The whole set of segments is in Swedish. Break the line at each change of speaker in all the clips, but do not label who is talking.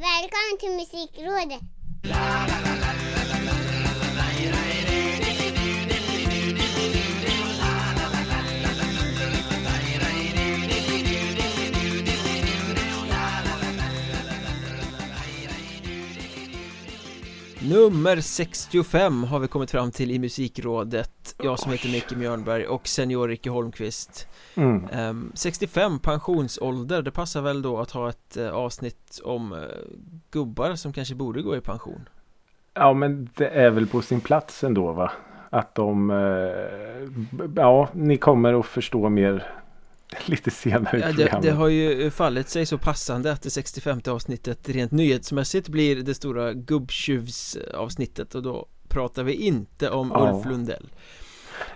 Välkommen till Musikrådet!
Nummer 65 har vi kommit fram till i Musikrådet Jag som heter Micke Mjörnberg och senior Ricky Holmqvist
Mm.
Ehm, 65 pensionsålder, det passar väl då att ha ett eh, avsnitt om eh, gubbar som kanske borde gå i pension
Ja men det är väl på sin plats ändå va? Att de eh, Ja ni kommer att förstå mer lite senare i
ja, det,
programmet.
det har ju fallit sig så passande att det 65 avsnittet rent nyhetsmässigt blir det stora gubbtjuvsavsnittet och då pratar vi inte om
Ja.
Ulf Lundell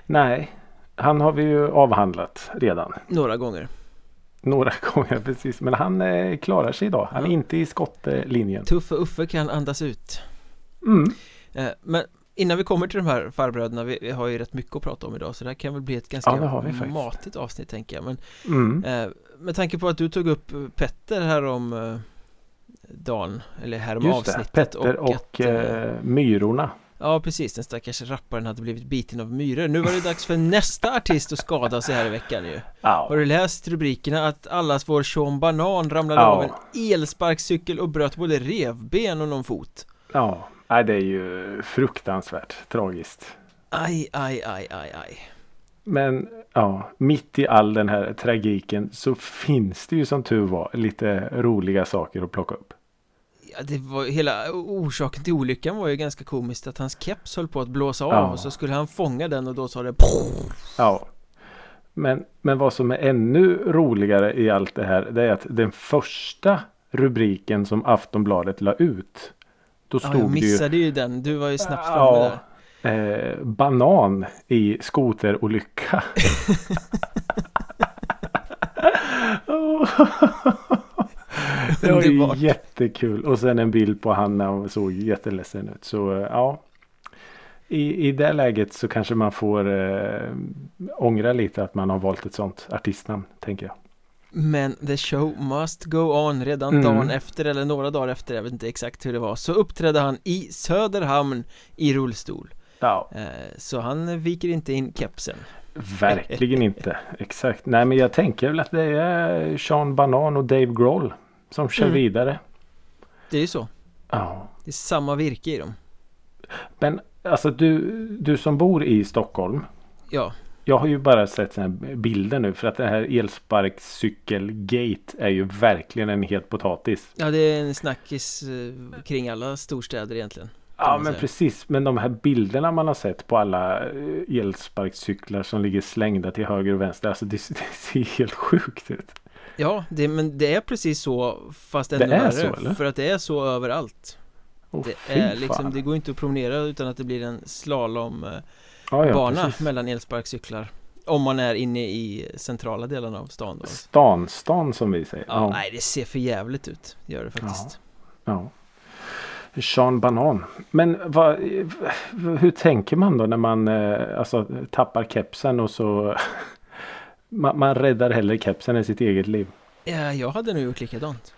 Nej. Han har vi ju avhandlat redan.
några gånger
Några gånger precis. Men han eh, klarar sig idag. Han är
Ja.
inte i skottlinjen.
Tuffe Uffe kan andas ut
Mm.
Eh, Men innan vi kommer till de här farbröderna, vi, vi har ju rätt mycket att prata om idag så det här kan väl bli ett ganska
Ja, det
matigt avsnitt tänker jag Men
Mm.
eh, med tanke på att du tog upp Petter här om eh, dagen, eller här om
Just det.
avsnittet
Petter och,
att, eh,
eh, Myrorna.
Ja precis, den stackars rapparen hade blivit biten av myror Nu var det dags för nästa artist att skada sig här i veckan ju
Ja.
Har du läst rubrikerna att allas vår Sean Banan ramlade
Ja.
av en elsparkcykel och bröt både revben och någon fot
Ja. Nej, det är ju fruktansvärt tragiskt.
Aj, aj, aj, aj, aj
Men ja, mitt i all den här tragiken så finns det ju som tur var lite roliga saker att plocka upp.
Ja, det var hela orsaken till olyckan var ju ganska komiskt att hans keps höll på att blåsa av
Ja.
och så skulle han fånga den och då sa det
Ja. Men, men vad som är ännu roligare i allt det här det är att den första rubriken som Aftonbladet la ut. Då
Ja,
stod
jag
det ju
missade ju den, du var ju snabbt framme
ja,
där
eh, banan i skoterolycka. Det var ju jättekul. Och sen en bild på han när han såg jätteledsen ut. Så eh, ja. I, I det läget så kanske man får eh, ångra lite att man har valt ett sånt artistnamn. Tänker jag.
Men the show must go on redan
Mm.
dagen efter eller några dagar efter, jag vet inte exakt hur det var Så uppträdde han i Söderhamn i rullstol
Ja,
eh, Så han viker inte in kepsen
verkligen inte. Exakt. Nej men jag tänker väl att det är Sean Banan och Dave Grohl som kör
Mm.
vidare.
Det är ju så,
Ja.
det är samma virke i dem
Men alltså du, du som bor i Stockholm.
Ja,
Jag har ju bara sett såna här bilder nu för att det här elsparkcykelgate är ju verkligen en het potatis.
ja det är en snackis eh, kring alla storstäder egentgen
Ja men
säga.
precis. Men de här bilderna man har sett på alla eh, elsparkcyklar som ligger slängda till höger och vänster. Alltså det, det ser helt sjukt ut.
Ja, det, men det är precis så fast
Det
ännu
är
värre
så, eller?
För att det är så överallt
Oh,
Det är liksom, det går inte att promenera utan att det blir en slalombana
ja, ja, precis.
mellan elsparkcyklar Om man är inne i centrala delen av stan då
Stan, stan som vi säger.
ja, Nej, det ser för jävligt ut, det gör det faktiskt
ja. Sean Banan. Men vad, hur tänker man då när man eh, alltså, tappar kepsen och så man, man räddar hellre kepsen än sitt eget liv.
Ja, jag hade nog gjort likadant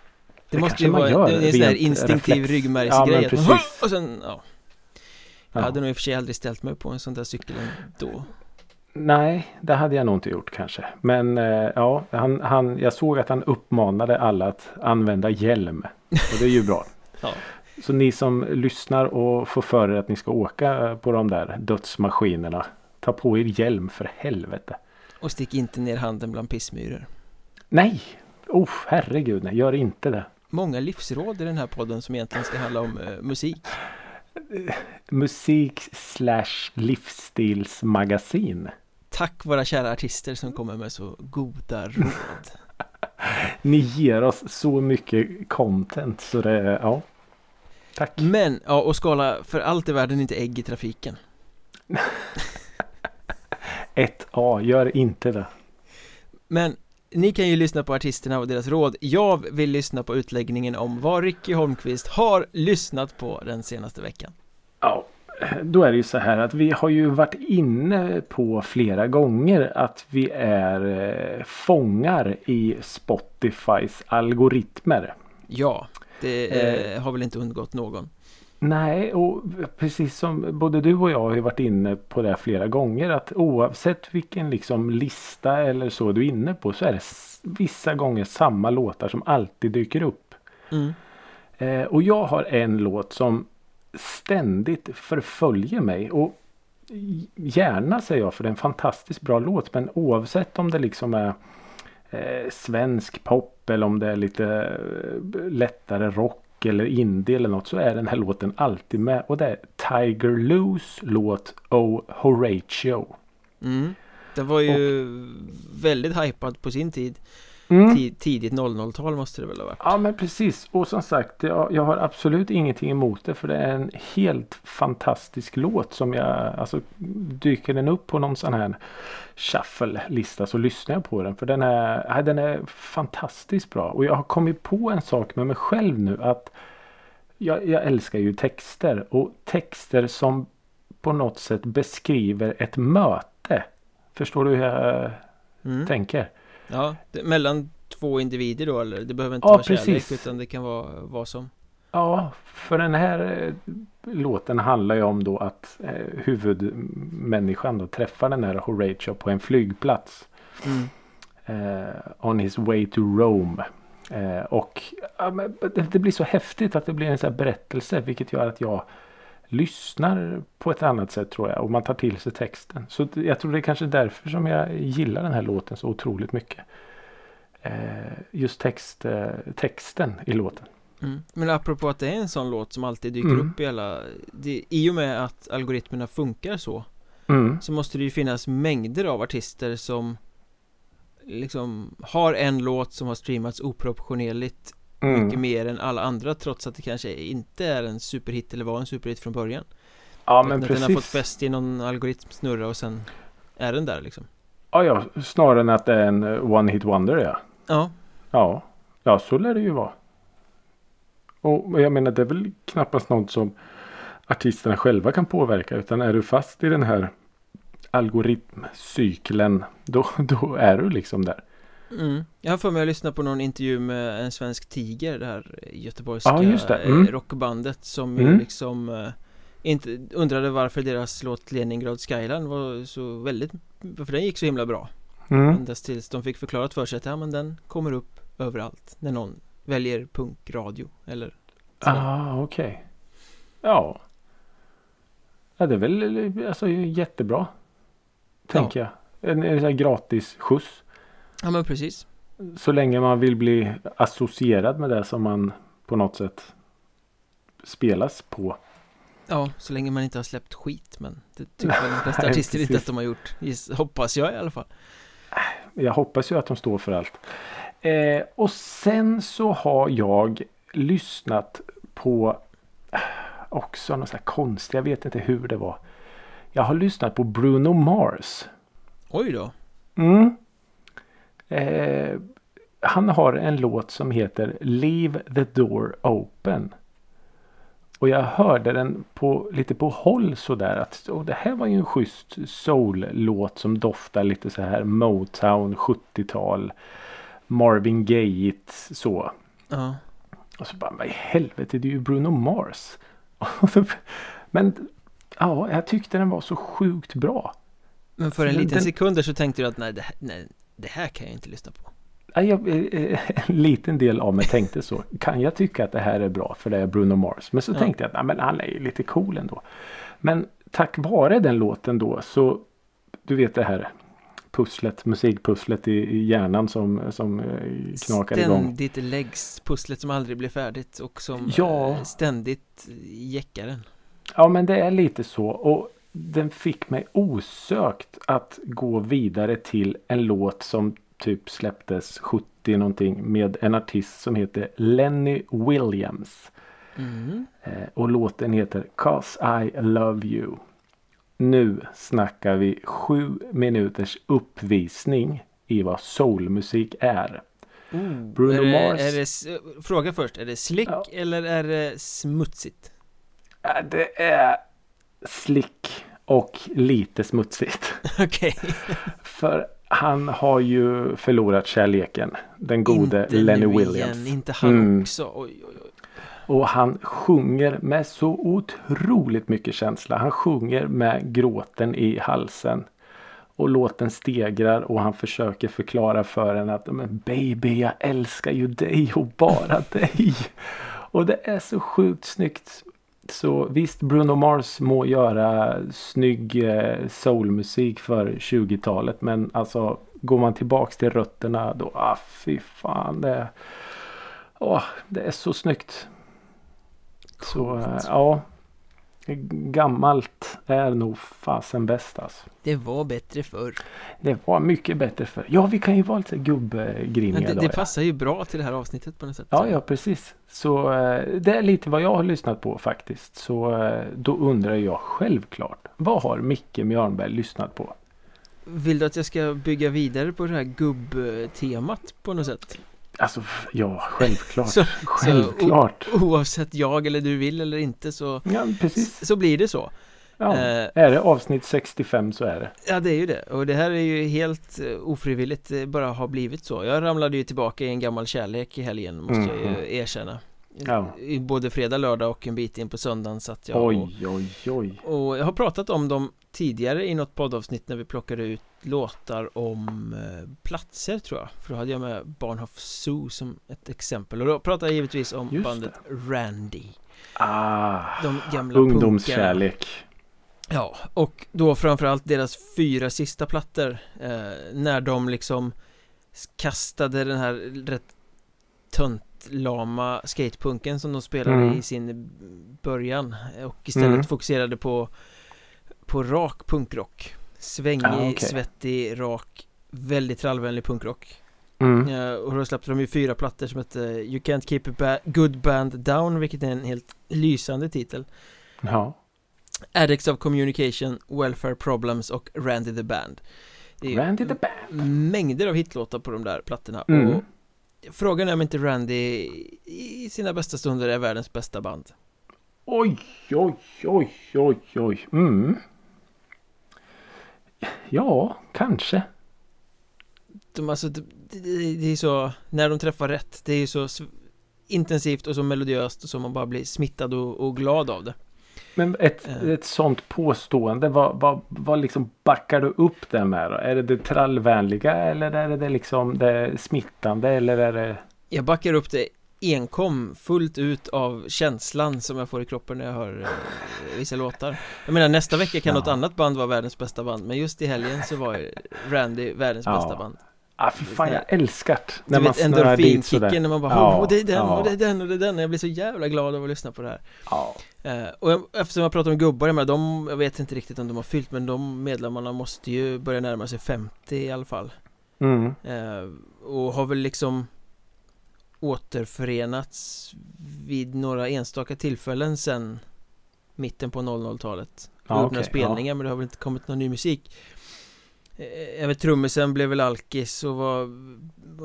Det,
Det
måste ju vara en, sån instinktiv ryggmärgsgrej
Ja.
Och sen, ja Jag
Ja.
hade nog i och för sig aldrig ställt mig på en sån där cykel då
Nej, det hade jag nog inte gjort kanske. Men eh, ja, han, han, jag såg att han uppmanade alla att använda hjälm. Och det är ju bra.
Ja.
Så ni som lyssnar och får för er att ni ska åka på de där dödsmaskinerna. Ta på er hjälm för helvete.
Och stick inte ner handen bland pissmyror
Nej! Oh, herregud nej, gör inte det.
Många livsråd i den här podden som egentligen ska handla om eh, musik
Musik slash livsstilsmagasin.
Tack våra kära artister som kommer med så goda råd
Ni ger oss så mycket content så det, ja. Tack.
Men, ja, och skala för allt i världen inte ägg i trafiken
1A, gör inte det.
Men ni kan ju lyssna på artisterna och deras råd Jag vill lyssna på utläggningen om vad Ricky Holmqvist har lyssnat på den senaste veckan
Ja, då är det ju så här att vi har ju varit inne på flera gånger att vi är eh, fångar i Spotifys algoritmer.
Ja, Det eh, har väl inte undgått någon.
Nej, och precis som både du och jag har ju varit inne på det flera gånger att oavsett vilken liksom lista eller så du är inne på så är det vissa gånger samma låtar som alltid dyker upp.
Mm.
Eh, och jag har en låt som ständigt förföljer mig och gärna säger jag för det är en fantastiskt bra låt men oavsett om det liksom är eh, svensk pop eller om det är lite eh, lättare rock eller indie eller något så är den här låten alltid med och det är Tiger Loos låt Oh Horatio.
Mm. Den var ju och, väldigt hypad på sin tid.
Mm.
Tidigt 00-tal måste det väl ha varit?
Ja men precis och som sagt jag, jag, har absolut ingenting emot det för det är en helt fantastisk låt som jag alltså dyker den upp på någon sån här shuffle-lista så lyssnar jag på den för den är, den är fantastiskt bra och jag har kommit på en sak med mig själv nu att jag, jag älskar ju texter och texter som på något sätt beskriver ett möte. Förstår du hur jag mm. tänker?
Ja, det, mellan två individer då eller? Det behöver inte
ja,
vara
precis.
kärlek utan det kan vara vad som.
Ja, för den här eh, låten handlar ju om då att eh, huvudmänniskan då träffar den här Horatio på en flygplats.
Mm.
Eh, on his way to Rome. Eh, och ja, det, det, blir så häftigt att det blir en sån här berättelse vilket gör att jag lyssnar på ett annat sätt tror jag och man tar till sig texten. Så jag tror det är kanske därför som jag gillar den här låten så otroligt mycket. Eh, just text, eh, texten i låten.
Mm. Men apropå att det är en sån låt som alltid dyker
Mm.
upp i alla det, I och med att algoritmerna funkar så
Mm.
Så måste det ju finnas mängder av artister som Liksom har en låt som har streamats oproportionerligt
Mm.
Mycket mer än alla andra trots att det kanske inte är en superhit eller var en superhit från början
Ja men precis.
den har fått fäst i någon algoritm snurra och sen är den där liksom
Ja, ja, snarare än att det är en eh, one hit wonder ja.
Ja,
Ja, ja så lär det ju vara. Och jag menar det är väl knappast något som artisterna själva kan påverka utan är du fast i den här algoritmcykeln då, då är du liksom där.
Mm. Jag har för mig att lyssna på någon intervju med en svensk tiger Det här göteborgska
Ja, just det.
eh,
Mm.
rockbandet Som
Mm.
liksom eh, inte undrade varför deras låt Leningrad Skyline var så väldigt Varför den gick så himla bra
Mm.
Ända tills de fick förklarat för sig att ja men den kommer upp överallt När någon väljer punkradio eller sådär.
Ah, okej. Ja. Ja, det är väl alltså jättebra. Tänker jag. En, en här gratis skjuts.
Ja men precis
Så länge man vill bli associerad med det som man på något sätt spelas på.
Ja, så länge man inte har släppt skit Men det tycker väl de flesta artister inte att de har gjort Hoppas jag i alla fall
Jag hoppas ju att de står för allt. Eh, och sen så har jag lyssnat på eh, också något så här konstigt. Jag vet inte hur det var. Jag har lyssnat på Bruno Mars.
Oj då
Mm. Eh, han har en låt som heter Leave the door open. Och jag hörde den på, lite på håll sådär att oh, det här var ju en schysst soul-låt som doftar lite så här Motown 70-tal. Marvin Gaye så.
Ja
Och så bara vad i helvete det är ju Bruno Mars. Men ja, jag tyckte den var så sjukt bra.
Men för en liten
den-
sekund så tänkte du att nej det, nej, det här kan jag inte lyssna på
Ja, jag, eh, en liten del av mig tänkte så. Kan jag tycka att det här är bra för det är Bruno Mars? Men så
Ja.
tänkte jag att nej, men han är ju lite cool ändå. Men tack vare den låten då så du vet det här pusslet, musikpusslet i, i hjärnan som, som eh, knakar igång.
Ständigt läggs pusslet som aldrig blir färdigt och som
Ja.
eh, ständigt jäckar den
Ja men det är lite så och den fick mig osökt att gå vidare till en låt som typ släpptes 70 någonting med en artist som heter Lenny Williams.
mm.
Eh, och låten heter Cause I Love You. Nu snackar vi sju minuters uppvisning i vad soulmusik är. Bruno
är det,
Mars.
är det, Fråga först, är det slick
Ja.
eller är det smutsigt?
Det är slick och lite smutsigt.
Okej
För han har ju förlorat kärleken. Den gode
Inte
Lenny
nu
Williams.
igen, inte han
Mm.
också Oj, oj, oj.
Och han sjunger med så otroligt mycket känsla. Han sjunger med gråten i halsen. Och låten stegrar och han försöker förklara för henne att men baby jag älskar ju dig och bara dig. Och det är så sjukt snyggt. Så visst Bruno Mars må göra snygg eh, soulmusik för 20-talet men alltså går man tillbaks till rötterna då, ah fy fan det åh, det är så snyggt. Så eh, ja. Gammalt är nog fasen bäst alltså.
Det var bättre förr.
Det var mycket bättre för. Ja, vi kan ju vara lite gubbgriniga
Ja, det, det passar ju bra till det här avsnittet på något sätt.
Ja, ja precis. Så eh, det är lite vad jag har lyssnat på faktiskt. Så eh, då undrar jag självklart. Vad har Micke Mjörnberg lyssnat på?
Vill du att jag ska bygga vidare på det här gubbtemat på något sätt?
Alltså ja, självklart.
Så-
självklart.
Oavsett jag eller du vill eller inte så,
Ja, precis.
så blir det så.
Ja.
Eh,
Är det avsnitt 65 så är det.
Ja det är ju det och det här är ju helt eh, ofrivilligt det bara har blivit så Jag ramlade ju tillbaka i en gammal kärlek i helgen måste jag
Mhm.
ju erkänna
Ja.
Både fredag, lördag och en bit in på söndagen satt jag och,
Oj, oj, oj.
och jag har pratat om dem tidigare i något poddavsnitt när vi plockade ut låtar om eh, platser tror jag För då hade jag med Barnhof Zoo som ett exempel och då pratade jag givetvis om
Just
bandet Randy
Ah,
De gamla punkarna
ungdomskärlek.
Ja, och då framförallt deras fyra sista plattor eh, När de liksom kastade den här rätt töntlama skatepunken som de spelade
Mm.
i sin början och istället
Mm.
fokuserade på på rak punkrock Svängig,
Ah, okej.
svettig, rak Väldigt trallvänlig punkrock
Mm.
Eh, Och då släppte de ju fyra plattor som hette You Can't Keep a ba- Good Band Down Vilket är en helt lysande titel
Ja.
Addicts of Communication, Welfare Problems och Randy the Band Det är
Randy the Band.
mängder av hitlåtar på de där plattorna
Mm.
och Frågan är om inte Randy i sina bästa stunder är världens bästa band
Oj, oj, oj, oj, oj. Mm. Ja, kanske.
de, alltså, det, det, det är så, när de träffar rätt Det är så intensivt och så melodiöst och så man bara blir smittad och, och glad av det
Men ett,
Eh.
ett sånt påstående, vad, vad, vad liksom backar du upp det med då? Är det det trallvänliga eller är det, det liksom det smittande eller är det...
Jag backar upp det enkom fullt ut av känslan som jag får i kroppen när jag hör eh, vissa låtar Jag menar nästa vecka kan
Ja.
något annat band vara världens bästa band Men just i helgen så var Randy världens
Ja.
bästa band
Ah, fy fan, jag älskar det.
Vet
snöar dit sådär.
endorfinkicken när man bara
Ja,
oh, det är den
ja.
och det är den och det är den Jag blir så jävla glad av att lyssna på det här
Ja.
eh, Och jag, eftersom jag pratar om gubbar, jag, menar, de, jag vet inte riktigt om de har fyllt Men de medlemmarna måste ju börja närma sig 50 i alla fall
Mm.
Eh, och har väl liksom återförenats vid några enstaka tillfällen sen mitten på 00-talet.
Ja,
Ja, några
okej,
spelningar men det har väl inte kommit någon ny musik. Eh, vet trummisen blev väl alkis och var,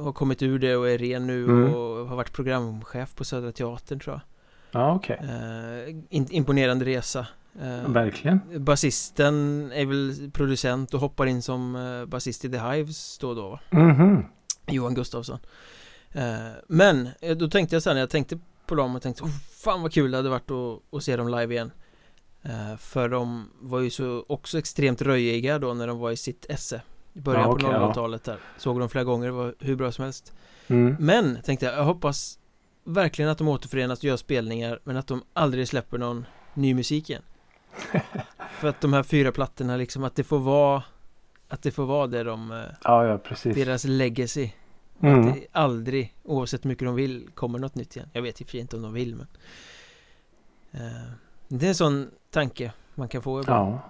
har kommit ur det och är ren nu
Mm.
och har varit programchef på Södra Teatern tror jag.
Ja, okej.
Eh, in, imponerande resa. Eh,
Verkligen.
Basisten är väl producent och hoppar in som basist i The Hives då och då va?
Mhm.
Johan Gustafsson Men eh, då tänkte jag sen när jag tänkte på dem och tänkte oh, Fan vad kul det hade varit att, att se dem live igen eh, För de var ju så också extremt röjiga då när de var i sitt esse I början
Ja, okej,
på
ja.
00-talet där Såg dem flera gånger, det var hur bra som helst
Mm.
Men tänkte jag, jag hoppas Verkligen att de återförenas och gör spelningar Men att de aldrig släpper någon ny musik igen För att de här fyra plattorna liksom, att det får vara Att det får vara det de, eh,
Ja, ja, precis.
deras legacy
Mm.
att det aldrig, oavsett hur mycket de vill, kommer något nytt igen Jag vet i och för sig inte om de vill men eh, Det är en sån tanke man kan få ibland
Ja.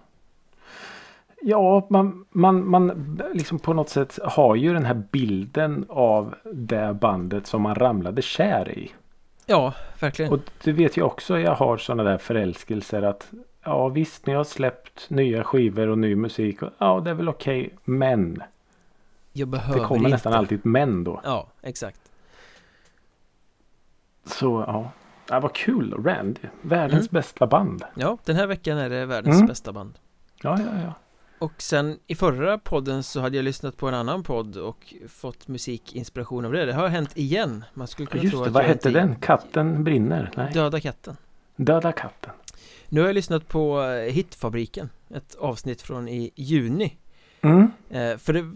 Ja, man, man, man liksom på något sätt har ju den här bilden av det bandet som man ramlade kär i.
Ja, verkligen
Och det vet jag också jag har sådana där förälskelser att ja visst ni har släppt nya skivor och ny musik. Och, ja det är väl okej men.
Jag
Det
behöver
kommer
inte
nästan alltid ett men då.
Ja, exakt
Så ja. ja vad kul Randy. Världens
Mm.
bästa band.
Ja, den här veckan är det världens
Mm.
bästa band
Ja ja ja.
Och sen i förra podden så hade jag lyssnat på en annan podd och fått musikinspiration av det Det har hänt igen Man skulle kunna
Just
tro
det,
att
vad hette den? Katten brinner? Nej.
Döda katten
Döda katten.
Nu har jag lyssnat på eh, Hitfabriken Ett avsnitt från i juni
Mm.
eh, För det,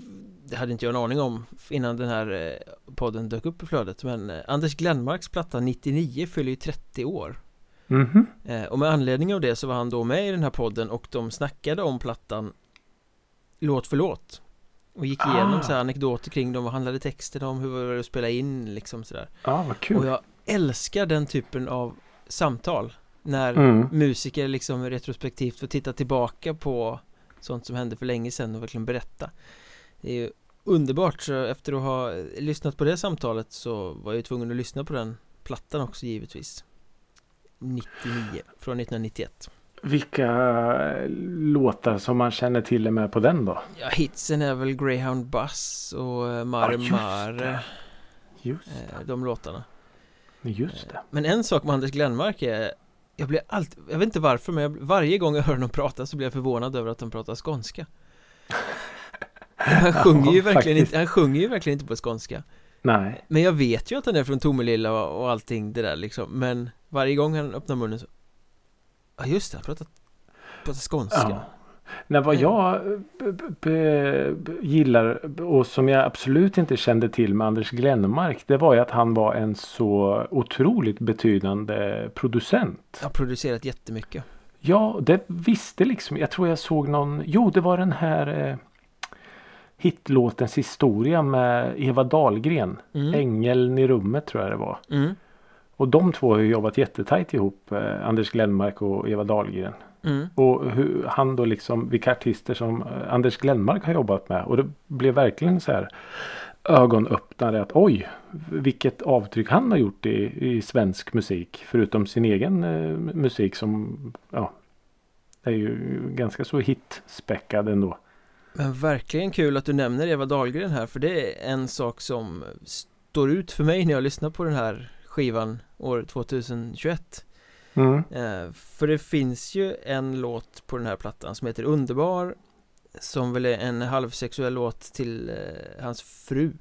det hade inte jag en aning om innan den här eh, podden dök upp i flödet Men eh, Anders Glenmarks platta 99 fyller ju 30 år
Mhm.
Eh, Och med anledning av det så var han då med i den här podden och de snackade om plattan Låt för låt Och gick igenom
Ah.
så här anekdoter kring dem, vad handlade texten om, hur var det att spela in liksom sådär
Ja, vad kul.
Och jag älskar den typen av samtal När
Mm.
musiker liksom retrospektivt får titta tillbaka på Sånt som hände för länge sedan och verkligen berätta Det är ju underbart så efter att ha lyssnat på det samtalet så var jag ju tvungen att lyssna på den plattan också givetvis 99 från 1991
Vilka låtar som man känner till med på den då?
Ja hitsen är väl Greyhound Bus och eh, Mare
Ja,
Mare
det. Just
eh, De låtarna
det. Just det.
Men en sak med Anders Glenmark är Jag blir alltid, jag vet inte varför men jag, varje gång jag hör honom prata så blir jag förvånad över att han pratar skånska Han sjunger ju verkligen inte, han sjunger ju verkligen inte på skånska
Nej.
Men jag vet ju att han är från Tomelilla och, och allting det där liksom Men varje gång han öppnar munnen så Ja just det, han pratar, pratar skånska
Ja. Nej, vad jag b- gillar och som jag absolut inte kände till med Anders Glenmark. Det var ju att han var en så otroligt betydande producent.
Jag har producerat jättemycket
Ja, det visste liksom. Jag tror jag såg någon. Jo, det var den här eh, hitlåtens historia med Eva Dahlgren.
mm.
Ängeln i rummet tror jag det var.
Mm.
Och de två har ju jobbat jättetajt ihop. Eh, Anders Glenmark och Eva Dahlgren.
Mm.
Och hur han då liksom, vilka artister som eh, Anders Glenmark har jobbat med. Och det blev verkligen så här ögonöppnare att oj, vilket avtryck han har gjort i, i svensk musik. Förutom sin egen eh, musik som, ja, är ju ganska så hitspäckad ändå.
Men verkligen kul att du nämner Eva Dahlgren här för det är en sak som står ut för mig när jag lyssnar på den här skivan år 2021
Mm.
eh, För det finns ju en låt på den här plattan som heter Underbar Som väl är en halvsexuell låt till eh, hans fru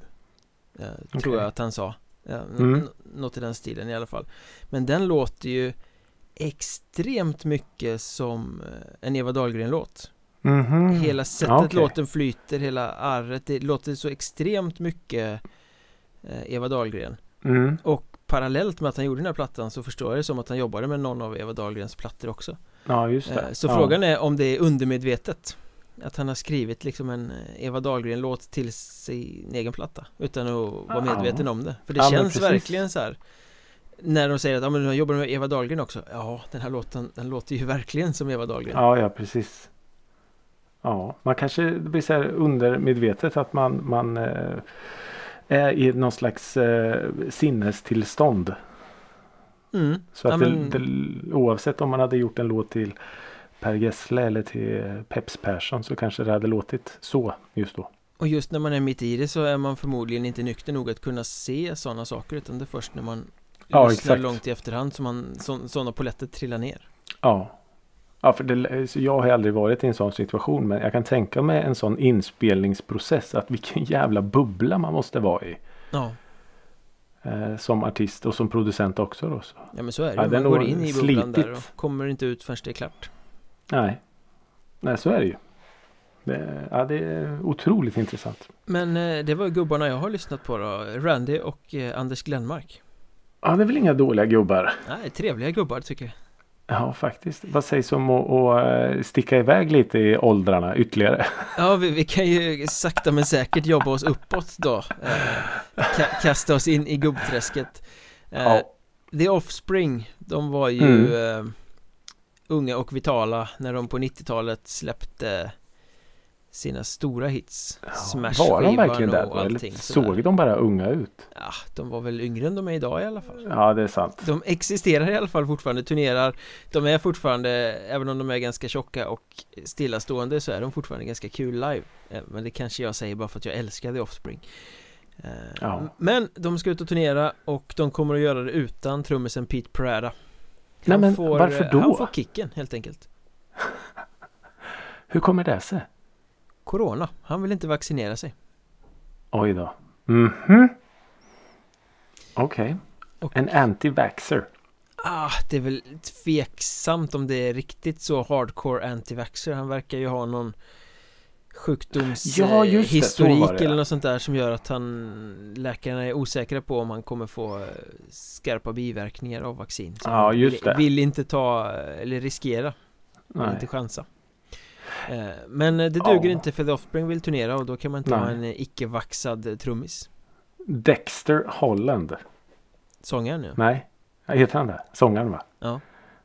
eh, Tror
Okej.
jag att han sa
Mm.
Något i den stilen i alla fall Men den låter ju extremt mycket som eh, en Eva Dahlgren-låt
Mhm.
Hela sättet
Ja, okej.
låten flyter, hela arret, det låter så extremt mycket eh, Eva Dahlgren
Mm.
Och parallellt med att han gjorde den här plattan så förstår jag det som att han jobbade med någon av Eva Dahlgrens plattor också
Ja, just
eh,
det.
Så
ja.
frågan är om det är undermedvetet Att han har skrivit liksom en eh, Eva Dahlgren-låt till sin egen platta Utan att vara
Ja.
medveten om det För det
Ja,
känns verkligen så här När de säger att ja, men jag jobbar med Eva Dahlgren också Ja, den här låten, den låter ju verkligen som Eva Dahlgren
Ja, ja precis. Ja, man kanske det blir så här undermedvetet att man, man eh, är i någon slags eh, sinnestillstånd.
mm.
Så att
Ja, men-
det, det, oavsett om man hade gjort en låt till Per Gessle eller till Peps Persson så kanske det hade låtit så just då.
Och just när man är mitt i det så är man förmodligen inte nykter nog att kunna se sådana saker utan det är först när man
Ja,
lyssnar
exakt.
långt i efterhand som man, så, sådana poletter trillar ner.
Ja. Ja, för det, jag har aldrig varit i en sån situation men jag kan tänka mig en sån inspelningsprocess att vilken jävla bubbla man måste vara i.
Ja,
Eh, som artist och som producent också då. Så.
ja men så är det
Ja,
Man går in i bubblan där och kommer inte ut förrän det är klart.
Nej. Nej, så är det ju. Det, ja, det är otroligt intressant.
Men eh, det var gubbarna jag har lyssnat på då. Randy och eh, Anders Glenmark.
Ja, det är väl inga dåliga gubbar.
Nej, trevliga gubbar tycker jag.
Ja, faktiskt. Vad sägs om att, att eh, sticka iväg lite i åldrarna ytterligare?
Ja, vi, vi kan ju sakta men säkert jobba oss uppåt då. Eh, ka- kasta oss in i gubbträsket. Eh,
Ja.
The Offspring, de var ju
Mm.
unga och vitala när de på 90-talet släppte sina stora hits.
var de verkligen där? då? Eller
allting sådär.
såg de bara unga ut?
Ja, de var väl yngre än de är idag i alla fall.
Ja, det är sant.
De existerar i alla fall fortfarande, turnerar De är fortfarande, även om de är ganska tjocka och stillastående så är de fortfarande ganska kul live Eh, Men det kanske jag säger bara för att jag älskar The Offspring Eh,
Ja.
Men de ska ut och turnera och de kommer att göra det utan trummisen Pete Parada
Nej, men
får,
varför
eh,
då?
Han får kicken helt enkelt
Hur kommer det sig?
Corona. Han vill inte vaccinera sig.
Oj då. Mhm. Okej.
Och-
En anti-vaxxer.
Ah, det är väl tveksamt om det är riktigt så hardcore anti-vaxxer. Han verkar ju ha någon sjukdomshistorik
Ja,
eller något sånt där som gör att han läkarna är osäkra på om han kommer få eh, skarpa biverkningar av vaccin. Så
Ja, just
vill,
det.
vill inte ta eller riskera, vill
Nej.
inte chansa. Eh, Men eh, det duger
Ja.
inte för The Offspring vill turnera och då kan man inte ha
Nej.
en eh, icke-vaxad trummis.
Dexter Holland.
Sångaren ja.
Nej, heter han det? Sångaren va?
Ja.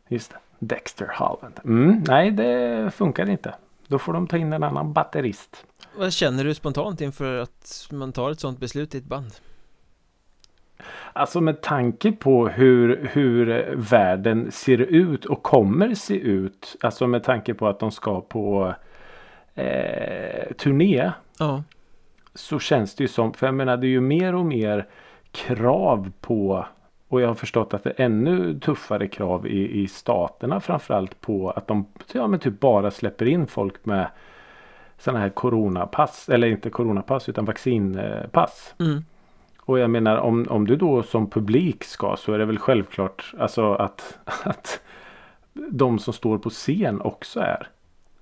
Just det. Dexter Holland. Mm, nej, det funkar inte. Då får de ta in en annan batterist.
Vad känner du spontant inför att man tar ett sånt beslut i ett band?
Alltså med tanke på hur, hur världen ser ut och kommer se ut. Alltså med tanke på att de ska på eh, turné.
Ja,
Så känns det ju som, för jag menar det är ju mer och mer krav på och jag har förstått att det är ännu tuffare krav i, i staterna framförallt på att de ja, men typ bara släpper in folk med sådana här coronapass. Eller inte coronapass utan vaccinpass.
mm.
Och jag menar om, om du då som publik ska så är det väl självklart alltså att, att de som står på scen också är.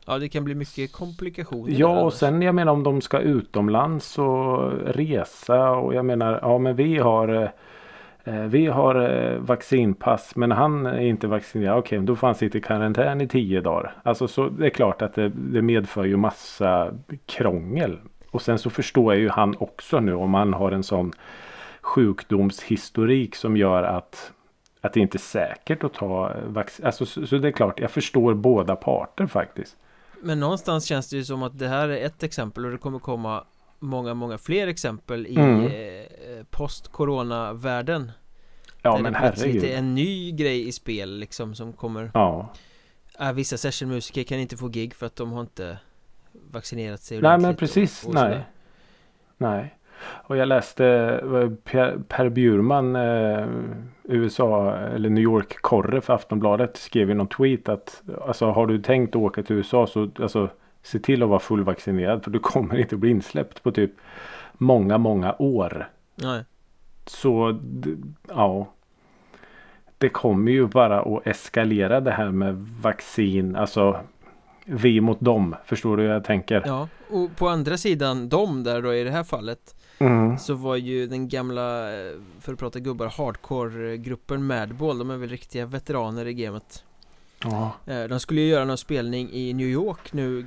ja det kan bli mycket komplikationer
Ja och sen jag menar om de ska utomlands och resa och jag menar ja men vi har eh, vi har eh, vaccinpass men han är inte vaccinerad. Okej då får han sitta i karantän i tio dagar. Alltså så det är klart att det, det medför ju massa krångel. Och sen så förstår jag ju han också nu om han har en sån sjukdomshistorik som gör att att det inte är säkert att ta vaccin. Alltså, så, så det är klart, jag förstår båda parter faktiskt.
Men någonstans känns det ju som att det här är ett exempel och det kommer komma många, många fler exempel i
Mm.
eh, post-corona-världen
Ja
Där
men
det
herregud.
är en ny grej i spel liksom som kommer
Ja.
äh, Vissa sessionmusiker kan inte få gig för att de har inte vaccinerat sig
Nej men precis.
och, och
nej. Nej. Och jag läste Per, per Bjurman eh, USA eller New York korre för Aftonbladet skrev i någon tweet att alltså har du tänkt åka till USA så alltså se till att vara fullvaccinerad för du kommer inte bli insläppt på typ många många år.
Nej.
Så ja. Det kommer ju bara att eskalera det här med vaccin. Alltså vi mot dem. Förstår du hur jag tänker?
Ja, och på andra sidan de där då i det här fallet
Mm.
Så var ju den gamla, eh, för att prata gubbar, hardcore-gruppen Madball De är väl riktiga veteraner i gamet
Ja.
Eh, De skulle ju göra någon spelning i New York nu,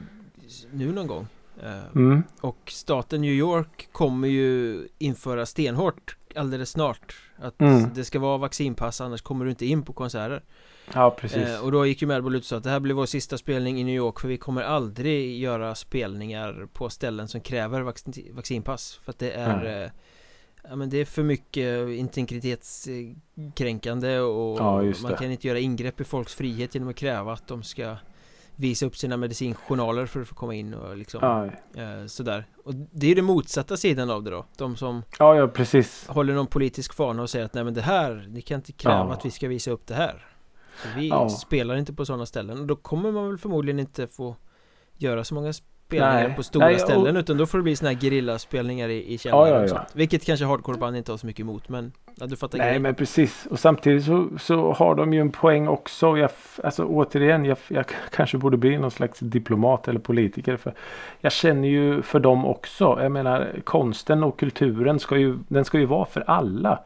nu någon gång Eh,
Mm.
Och staten New York kommer ju införa stenhårt alldeles snart Att
Mm.
det ska vara vaccinpass annars kommer du inte in på konserter
Ja precis.
eh, Och då gick ju Madball ut och sa att det här blir vår sista spelning i New York För vi kommer aldrig göra spelningar på ställen som kräver vaccin vaccinpass För att det är
Nej.
eh, Ja men det är för mycket integritetskränkande och
Ja,
man kan inte göra ingrepp i folks frihet genom att kräva att de ska Visa upp sina medicinjournaler för att få komma in och liksom
Ja,
eh, Sådär Och det är ju den motsatta sidan av det då De som
ja, ja precis.
håller någon politisk fana och säger att nej men det här Ni kan inte kräva
Ja.
att vi ska visa upp det här Så vi
Ja.
spelar inte på sådana ställen och då kommer man väl förmodligen inte få Göra så många spelningar
Nej.
på stora
Nej, och-
ställen utan då får det bli såna här gerillaspelningar i, i källare
Ja, ja,
och
ja.
sånt Vilket kanske hardcoreband inte har så mycket emot men Ja du fattar
Nej
grejen
men precis. Och samtidigt så, så har de ju en poäng också. Jag, alltså återigen, jag, jag kanske borde bli någon slags diplomat eller politiker. För jag känner ju för dem också. Jag menar konsten och kulturen ska ju, den ska ju vara för alla.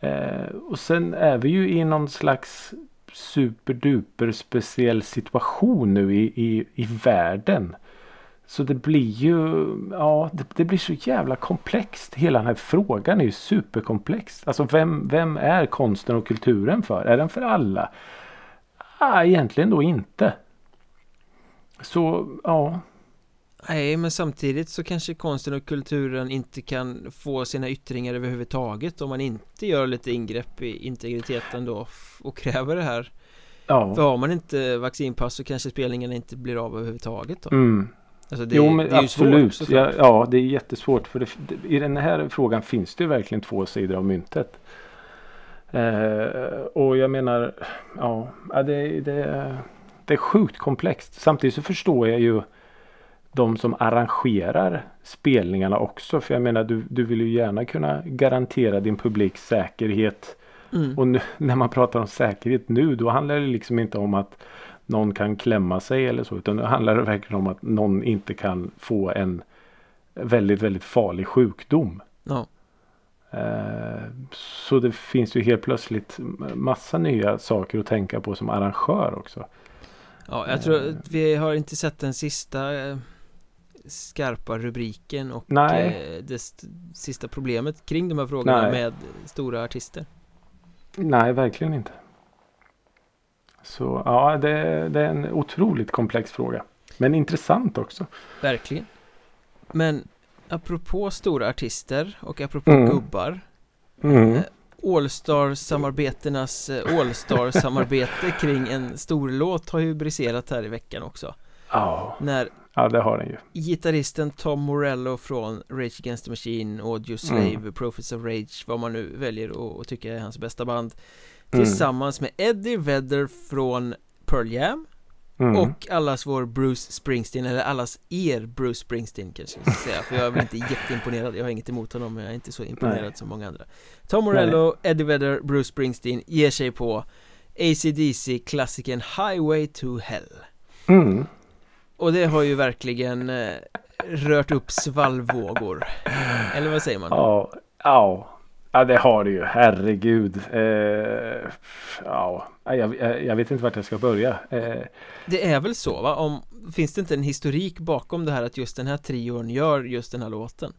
Eh, och sen är vi ju i någon slags superduper speciell situation nu i, i, i världen. Så det blir ju, ja det, det blir så jävla komplext. Hela den här frågan är ju superkomplex. Alltså vem, vem är konsten och kulturen för? Är den för alla? Ah, egentligen då inte. Så ja.
Nej men samtidigt så kanske konsten och kulturen inte kan få sina yttringar överhuvudtaget Om man inte gör lite ingrepp i integriteten då och kräver det här
Ja.
För har man inte vaccinpass så kanske spelningen inte blir av överhuvudtaget då
Mm.
Alltså det,
jo men
det är
absolut.
svårt
ja, ja det är jättesvårt. För det, i den här frågan finns det ju verkligen två sidor av myntet. Eh, och jag menar. Ja, det, det, det är sjukt komplext. Samtidigt så förstår jag ju. De som arrangerar spelningarna också. För jag menar du, du vill ju gärna kunna garantera din publik säkerhet.
mm.
Och nu, när man pratar om säkerhet nu då handlar det liksom inte om att någon kan klämma sig eller så. Utan nu handlar det verkligen om att någon inte kan få en väldigt, väldigt farlig sjukdom.
Ja,
Eh, Så det finns ju helt plötsligt massa nya saker att tänka på som arrangör också.
ja jag tror att vi har inte sett den sista eh, skarpa rubriken och
Nej.
eh, det st- sista problemet kring de här frågorna
Nej.
med stora artister.
Nej, verkligen inte. Så ja, det, det är en otroligt komplex fråga. Men intressant också.
Verkligen. Men apropå stora artister och apropå
Mm.
gubbar
Mm.
eh, Allstar-samarbetenas eh, Allstar-samarbete kring en stor låt har ju briserat här i veckan också
Ja,
När
ja, det har den ju.
gitarristen Tom Morello från Rage Against the Machine, Audio Slave, Prophets of Rage, vad man nu väljer att tycka är hans bästa band
Mm.
Tillsammans med Eddie Vedder från Pearl Jam
Mm.
och allas vår Bruce Springsteen, eller allas er Bruce Springsteen kanske jag ska säga För jag är väl inte jätteimponerad, jag har inget emot honom men jag är inte så imponerad
Nej.
som många andra Tom Morello, Eddie Vedder, Bruce Springsteen ger sig på AC/DC klassikern Highway to Hell
Mm.
Och det har ju verkligen eh, rört upp svallvågor Eller vad säger man?
Ja, ja. Ja, det har det ju. Herregud. Eh, ja, jag, jag, vet inte vart jag ska börja. Eh,
Det är väl så va? Om, finns det inte en historik bakom det här att just den här trion gör just den här låten?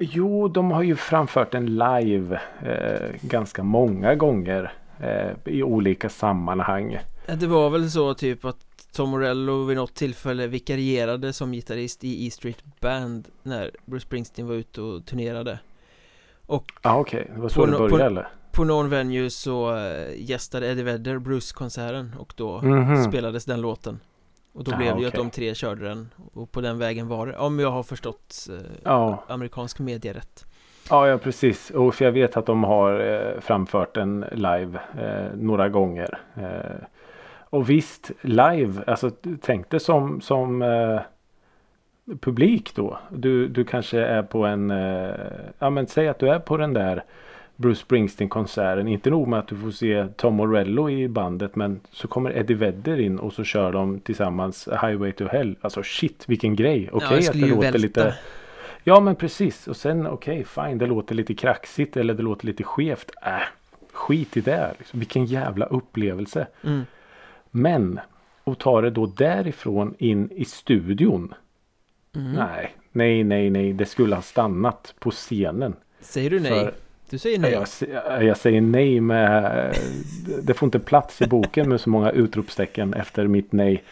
jo, de har ju framfört den live eh, ganska många gånger eh, i olika sammanhang.
Det var väl så typ att Tom Morello vid något tillfälle vikarierade som gitarrist i E Street Band när Bruce Springsteen var ute och turnerade Och
Ja, okej. Det var så
På
det började
på-
eller?
på någon venue så eh, gästade Eddie Vedder Bruce-konserten och då
Mhm.
spelades den låten Och då
Ah,
blev det ju att de tre körde den och på den vägen var det Om jag har förstått eh,
Ja,
amerikansk media rätt
ja, ja precis. Och för jag vet att de har eh, framfört den live eh, några gånger. Eh, och visst, live, alltså tänk dig som, som eh, publik då. Du, du kanske är på en, eh, ja men säg att du är på den där Bruce Springsteen-konserten. Inte nog med att du får se Tom Morello i bandet men så kommer Eddie Vedder in och så kör de tillsammans Highway to Hell. Alltså shit vilken grej. Okej
det
att
skulle
det låter
välta.
lite Ja men precis och sen okej fine det låter lite kraxigt eller det låter lite skevt. Äh, skit i det. Liksom. Vilken jävla upplevelse.
mm.
Men och ta det då därifrån in i studion.
Mm.
Nej, nej, nej, nej. Det skulle ha stannat på scenen.
Säger du nej?
För-
Du säger nej?
Jag, jag säger nej med... Det får inte plats i boken med så många utropstecken efter mitt nej.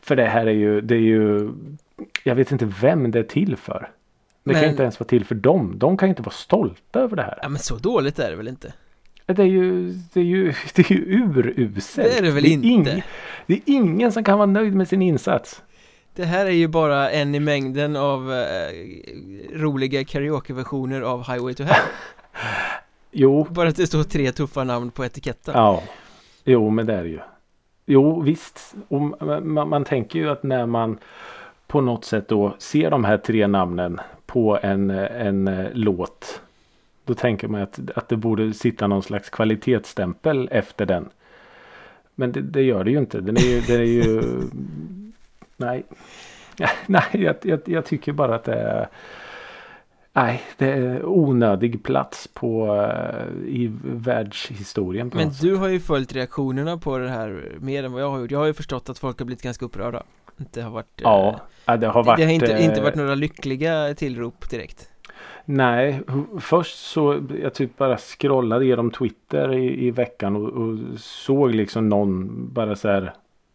För det här är ju, det är ju... Jag vet inte vem det är till för. Det kan
Men-
inte ens vara till för dem. De kan inte vara stolta över det här.
Ja men så dåligt är det väl inte?
Det är ju, det är ju, det är ju uruselt.
Det är det väl
är
inte?
ing- det är ingen som kan vara nöjd med sin insats.
Det här är ju bara en i mängden av eh, roliga karaokeversioner av Highway to Hell
Jo,
Bara att det står tre tuffa namn på etiketten
Ja, jo men det är det ju. Jo visst, och man, man tänker ju att när man på något sätt då ser de här tre namnen på en, en eh, låt. Då tänker man att, att det borde sitta någon slags kvalitetsstämpel efter den. Men det, det gör det ju inte. Den är ju, det är ju nej. Nej, jag, jag, jag tycker bara att det är Nej, det är onödig plats på eh, i världshistorien.
Men du har ju följt reaktionerna på det här mer än vad jag har gjort Jag har ju förstått att folk har blivit ganska upprörda Det har varit eh,
Ja, det har varit.
Det har inte, inte
eh,
varit några lyckliga tillrop direkt
Nej, först så jag typ bara scrollade igenom Twitter i, i veckan och, och såg liksom någon bara så här.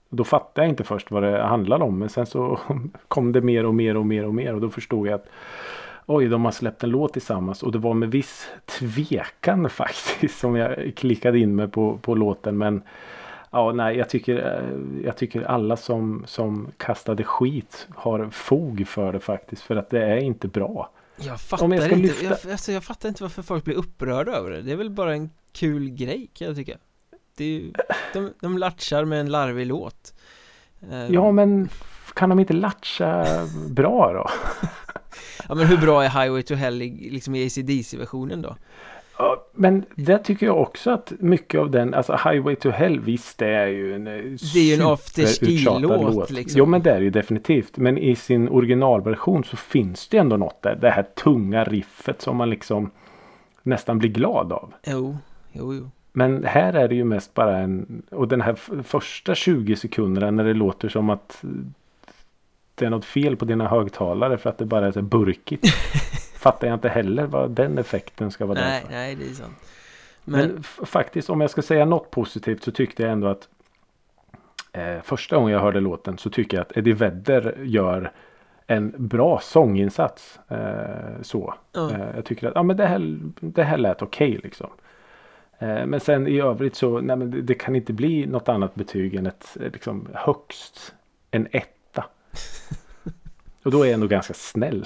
Då fattade jag inte först vad det handlade om. Men sen så kom det mer och mer och mer och mer och då förstod jag att Oj, de har släppt en låt tillsammans och det var med viss tvekan faktiskt som jag klickade in mig på, på låten. Men ja, nej, jag tycker, eh, jag tycker alla som, som kastade skit har fog för det faktiskt. För att det är inte bra.
Jag fattar
Om jag ska
inte,
lyfta-
jag, alltså, jag fattar inte varför folk blir upprörda över det Det är väl bara en kul grej kan jag tycka Det är ju, de, de latchar med en larvig låt Eh,
Ja men kan de inte latcha bra då?
Ja men hur bra är Highway to Hell i, liksom i ACDC-versionen då?
Men det tycker jag också att mycket av den, alltså Highway to Hell, visst det är ju en eh,
Det är ju en afterski-låt liksom.
Jo men det är ju definitivt. Men i sin originalversion så finns det ändå något där. Det här tunga riffet som man liksom nästan blir glad av.
Jo, jo, jo.
Men här är det ju mest bara en, och den här första 20 sekunderna när det låter som att det är något fel på dina högtalare för att det bara är så burkigt. Fattar jag inte heller vad den effekten ska vara där
Nej,
för.
nej det är sant.
Men,
Men,
faktiskt om jag ska säga något positivt så tyckte jag ändå att eh, första gången jag hörde låten så tycker jag att Eddie Vedder gör en bra sånginsats. Eh, så.
Ja.
Eh, jag tycker att ja, men det, här, det här lät okej liksom. Eh, men sen i övrigt så nej, men det, det kan inte bli något annat betyg än ett eh, liksom, högst en etta. Och då är jag ändå ganska snäll.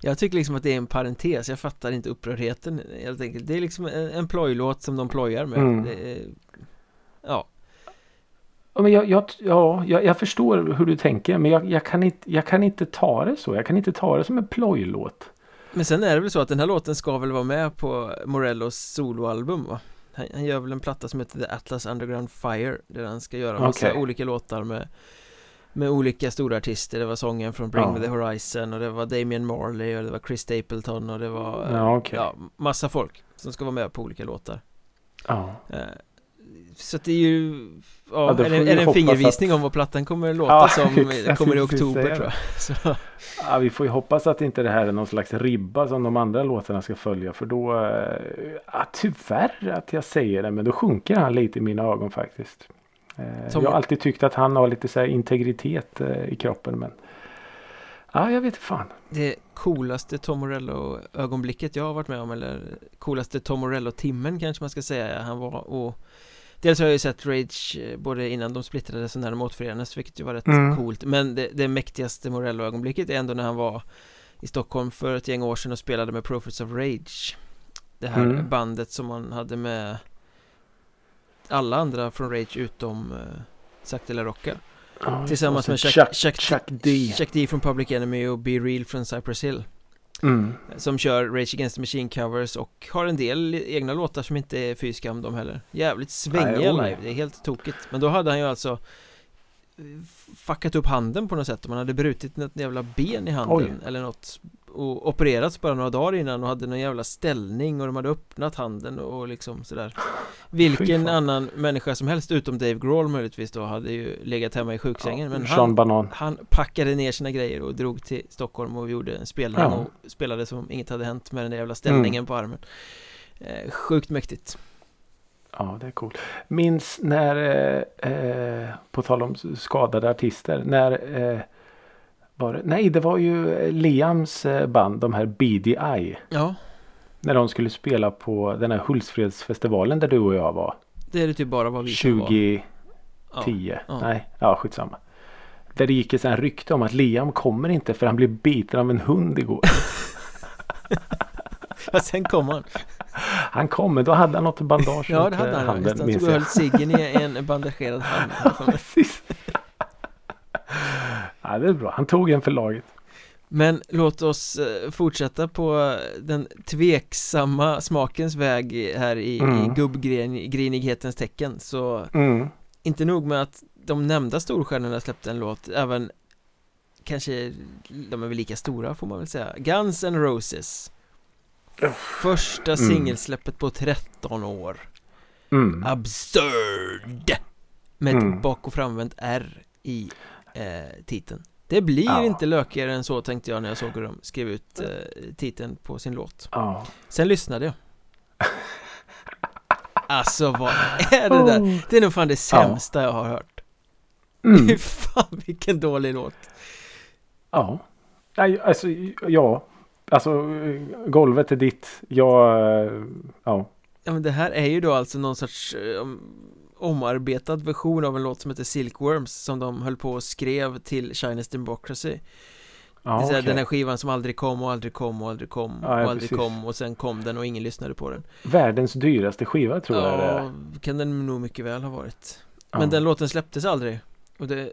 Jag tycker liksom att det är en parentes, jag fattar inte upprördheten helt enkelt. Det är liksom en, en plojlåt som de plojar med.
Mm.
Är, ja,
Ja, men jag, jag, ja, jag, jag förstår hur du tänker men jag, jag, kan inte, jag kan inte ta det så. Jag kan inte ta det som en plojlåt.
Men sen är det väl så att den här låten ska väl vara med på Morellos soloalbum va? Han, han gör väl en platta som heter The Atlas Underground Fire Där han ska göra massa olika låtar med Med olika stora artister Det var sången från Bring
Ja.
Me The Horizon och det var Damian Marley och det var Chris Stapleton och det var
Ja, okej.
ja, massa folk som ska vara med på olika låtar
Ja.
Eh, Så att det är ju Ja,
Ja,
är, är det en fingervisning
att-
om vad plattan kommer låta
Ja,
som Kommer i oktober tror jag Så,
Ja, vi får ju hoppas att inte det här är någon slags ribba som de andra låtarna ska följa. För då, eh, ja, tyvärr att jag säger det, men då sjunker han lite i mina ögon faktiskt. Eh,
Som-
Jag har alltid tyckt att han har lite så här integritet eh, i kroppen. Men ja, jag vet inte fan.
Det coolaste Tom Morello-ögonblicket jag har varit med om Eller coolaste Tom Morello-timmen kanske man ska säga Han var och Dels har jag ju sett Rage eh, både innan de splittrades och när de återförenades Vilket ju var rätt
Mm.
coolt Men det, det mäktigaste Morello-ögonblicket är ändå när han var I Stockholm för ett gäng år sedan och spelade med Prophets of Rage Det här
Mm.
bandet som man hade med Alla andra från Rage utom uh, Zack de la Rocca
Ja,
Tillsammans med Chuck,
Chuck,
Chuck,
Chuck D.
Chuck D från Public Enemy och Be Real från Cypress Hill
Mm.
Som kör Rage Against the Machine covers och har en del egna låtar som inte är fy skam de heller Jävligt svängiga
oj.
live, det är helt tokigt Men då hade han ju alltså eh, Fuckat upp handen på något sätt Man hade brutit något jävla ben i handen
Oj.
eller något Och opererats bara några dagar innan och hade någon jävla ställning och de hade öppnat handen och liksom sådär Vilken annan människa som helst utom Dave Grohl möjligtvis då hade ju legat hemma i sjuksängen Men
Sean
han,
Banan.
han packade ner sina grejer och drog till Stockholm och gjorde en spelning
Ja.
och spelade som inget hade hänt med den där jävla ställningen på armen eh, Sjukt mäktigt
Ja, det är coolt. Minns när, eh, eh, på tal om skadade artister, när eh, var det? Nej, det var ju Liams eh, band, de här BDI.
Ja,
När de skulle spela på den här Hultsfredsfestivalen där du och jag var.
det är det typ bara vad vi som var
2010.
ja. ja.
Nej, ja skitsamma. Där det gick ett sånt rykte om att Liam kommer inte för han blev biten av en hund igår.
Ja, sen kom han
Han kom, men då hade han något bandage
Ja, det hade
eh,
han
handen,
Han
minns
stod och höll ciggen i en bandagerad hand
Precis. ja, det är bra. Han tog en för laget.
Men låt oss eh, fortsätta på den tveksamma smakens väg här i, i
Mm.
gubbgrinighetens tecken Så
Mm.
inte nog med att de nämnda storstjärnorna släppte en låt Även Kanske De är väl lika stora får man väl säga Guns N' Roses Första
Mm.
singelsläppet på 13 år
Mm.
Absurd! Med ett
Mm.
bak och framvänt R i eh, titeln Det blir
Ja.
inte lökigare än så tänkte jag när jag såg hur de skrev ut eh, titeln på sin låt
Ja.
Sen lyssnade jag Alltså vad är det där? Det är nog fan det sämsta jag har hört
Mm.
Fan vilken dålig låt
Ja. Nej, alltså, ja. Alltså, golvet är ditt. Jag, eh, ja.
Ja men det här är ju då alltså någon sorts eh, omarbetad version av en låt som heter Silkworms som de höll på och skrev till Chinese Democracy Det
ja
är så här,
okej.
den här skivan som aldrig kom och aldrig kom och aldrig kom
Ja, ja,
och aldrig
precis.
kom och sen kom den och ingen lyssnade på den
Världens dyraste skiva tror jag det är.
Ja, kan den nog mycket väl ha varit
Ja.
Men den låten släpptes aldrig Och det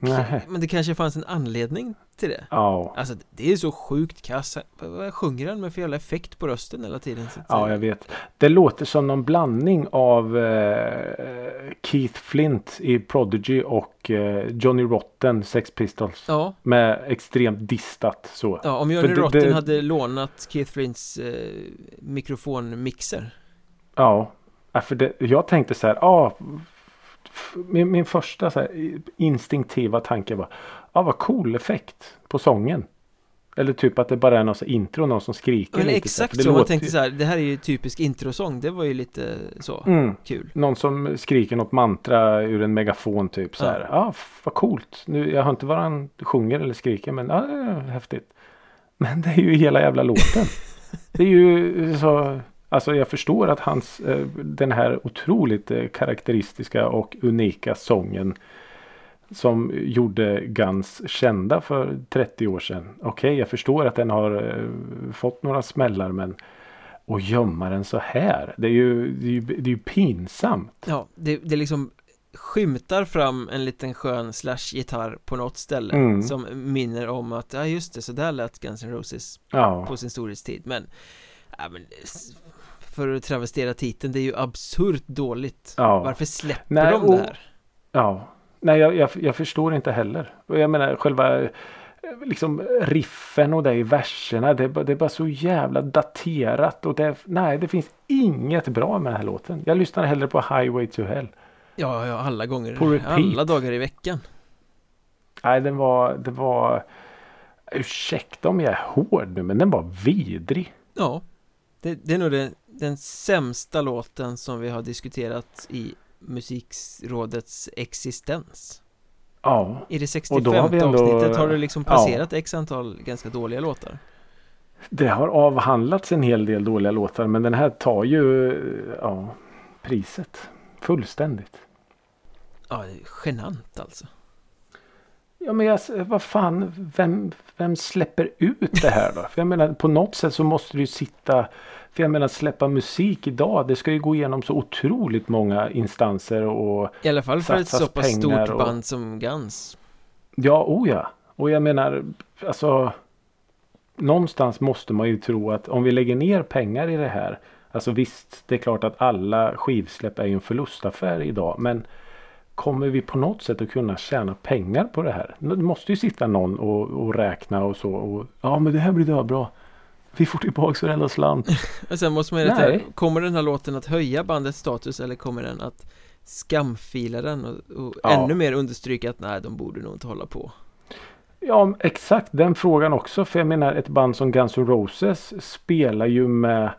Nej.
Men det kanske fanns en anledning till det
Ja,
Alltså det är så sjukt kass Vad sjunger han med för jävla effekt på rösten hela tiden?
Ja, jag vet. Det låter som någon blandning av eh, Keith Flint i Prodigy och eh, Johnny Rotten, Sex Pistols.
ja,
Med extremt distat så.
ja, om
För
Johnny
det-
Rotten
det-
hade lånat Keith Flints eh, mikrofonmixer
Ja, ja, för det, jag tänkte så här. F- min, min första så här, instinktiva tanke var. Ja, vad cool effekt på sången. Eller typ att det bara är någon så intro, någon som skriker
Men
lite.
exakt
det
så, man tänkte så här, det här är ju typisk introsång Det var ju lite så
Mm.
kul
Någon som skriker något mantra ur en megafon typ så
Ja.
här. Ja, f- vad coolt. Nu, jag hör inte vad han sjunger eller skriker men ja, häftigt. Men det är ju hela jävla låten. det är ju så. Alltså jag förstår att hans eh, den här otroligt eh, karaktäristiska och unika sången som gjorde Guns kända för 30 år sedan. Okej, jag förstår att den har eh, fått några smällar men och gömma den så här. Det är ju, det är ju, det är ju pinsamt.
Ja, det, det liksom skymtar fram en liten skön slash-gitarr på något ställe
Mm.
Som minner om att, ja just det, så där lät Guns N' Roses
Ja,
på sin storhetstid Men, ja men För att travestera titeln, det är ju absurt dåligt
Ja.
Varför släpper
Nej,
de det här?
ja. Nej, jag, jag, jag förstår inte heller. Jag menar själva eh, liksom riffen och det i verserna. Det, är bara- det är bara så jävla daterat. Och det, nej, det finns inget bra med den här låten. Jag lyssnar hellre på Highway to Hell.
Ja, ja, alla gånger,
På repeat.
alla dagar i veckan
Nej, den var, det var... Ursäkta om jag är hård nu, men den var vidrig.
Ja, det, det är nog den, den sämsta låten som vi har diskuterat i Musikrådets existens
Ja,
I det
Och
65
då har vi ändå-
avsnittet har det liksom
ja.
passerat x antal ganska dåliga låtar
det har avhandlats en hel del dåliga låtar, men den här tar ju ja, priset fullständigt.
Ja, det är genant alltså
Ja men jag, vad fan, vem, vem släpper ut det här då? För jag menar på något sätt så måste det ju sitta, för jag menar släppa musik idag, det ska ju gå igenom så otroligt många instanser och
I alla fall för ett
Satsas
så pass
pengar
stort
och-
band som Guns
ja, oh ja. Och jag menar, alltså någonstans måste man ju tro att om vi lägger ner pengar i det här, alltså visst, det är klart att alla skivsläpp är ju en förlustaffär idag, men Kommer vi på något sätt att kunna tjäna pengar på det här? Det måste ju sitta någon och, och räkna och så. Och, ja men det här blir då bra. Vi får tillbaka varenda slant.
Och sen måste man ju rätta, kommer den här låten att höja bandets status eller kommer den att skamfila den och, och
Ja.
ännu mer understryka att nej, de borde nog inte hålla på
Ja exakt den frågan också. För jag menar ett band som Guns N' Roses spelar ju med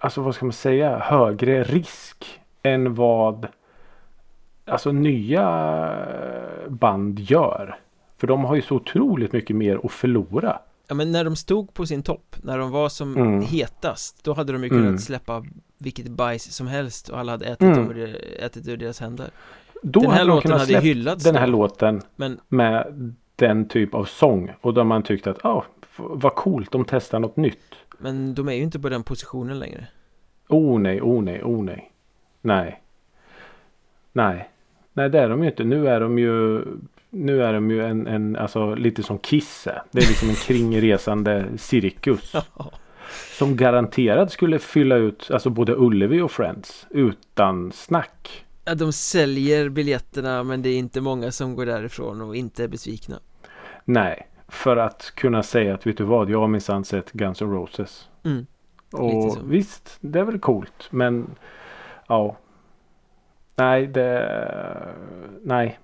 Alltså vad ska man säga? Högre risk än vad Alltså nya band gör. För de har ju så otroligt mycket mer att förlora.
Ja men när de stod på sin topp, när de var som
Mm.
hetast Då hade de ju kunnat
Mm.
släppa vilket bajs som helst och alla hade ätit,
Mm.
dem ätit ur deras händer
Då
Den här
hade de
låten hade ju hyllats
Den här
då.
låten
Men
med den typ av sång. Och då man tyckt att ja, f- vad coolt de testar något nytt.
Men de är ju inte på den positionen längre
Oh nej, oh nej, oh nej. Nej. Nej. Nej det är de ju inte. Nu är de ju nu är de ju en, en alltså lite som Kiss är. Det är liksom en kringresande cirkus. Som garanterat skulle fylla ut alltså både Ullevi och Friends. Utan snack.
ja, De säljer biljetterna men det är inte många som går därifrån och inte är besvikna
Nej. För att kunna säga att vet du vad, jag har minsann sett Guns N' Roses.
mm.
Och visst, det är väl coolt. Men ja. Nej, det... Nej.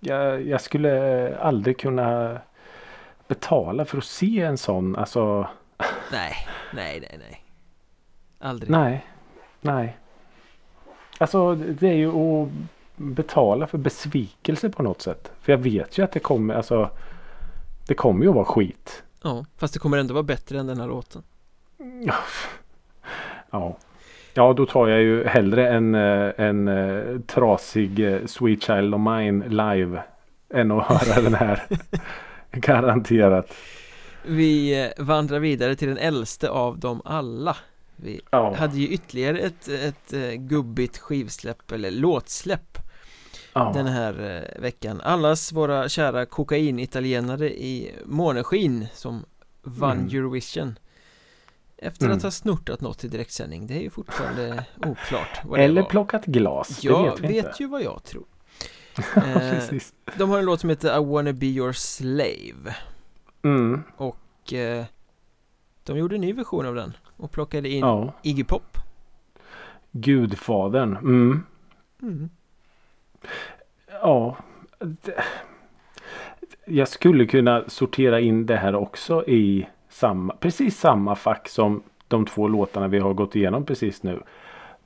Jag, jag skulle aldrig kunna betala för att se en sån. Alltså,
Nej, nej, nej, nej Aldrig
nej. Nej. Alltså, det är ju att betala för besvikelse på något sätt. För jag vet ju att det kommer, alltså. Det kommer ju att vara skit.
Ja, fast det kommer ändå vara bättre än den här låten
Ja. Ja. Ja, då tar jag ju hellre en, eh, en eh, trasig eh, Sweet Child of Mine live. Än att höra den här. Garanterat.
Vi vandrar vidare till den äldste av dem alla Vi
Ja.
hade ju ytterligare ett, ett gubbigt skivsläpp eller låtsläpp
Ja.
den här veckan Allas våra kära kokain-italienare i måneskin som vann
Mm.
Eurovision Efter
Mm.
att ha snortat något i direktsändning, det är ju fortfarande oklart vad det
Eller
var.
plockat glas. det
Jag
vet vi
vet,
inte.
ju vad jag tror eh. De har en låt som heter I wanna be your slave
Mm.
Och eh, de gjorde en ny version av den och plockade in
Ja.
Iggy Pop
Gudfadern. Mm.
mm.
Ja. Jag skulle kunna sortera in det här också i samma, precis samma fack som de två låtarna vi har gått igenom precis nu.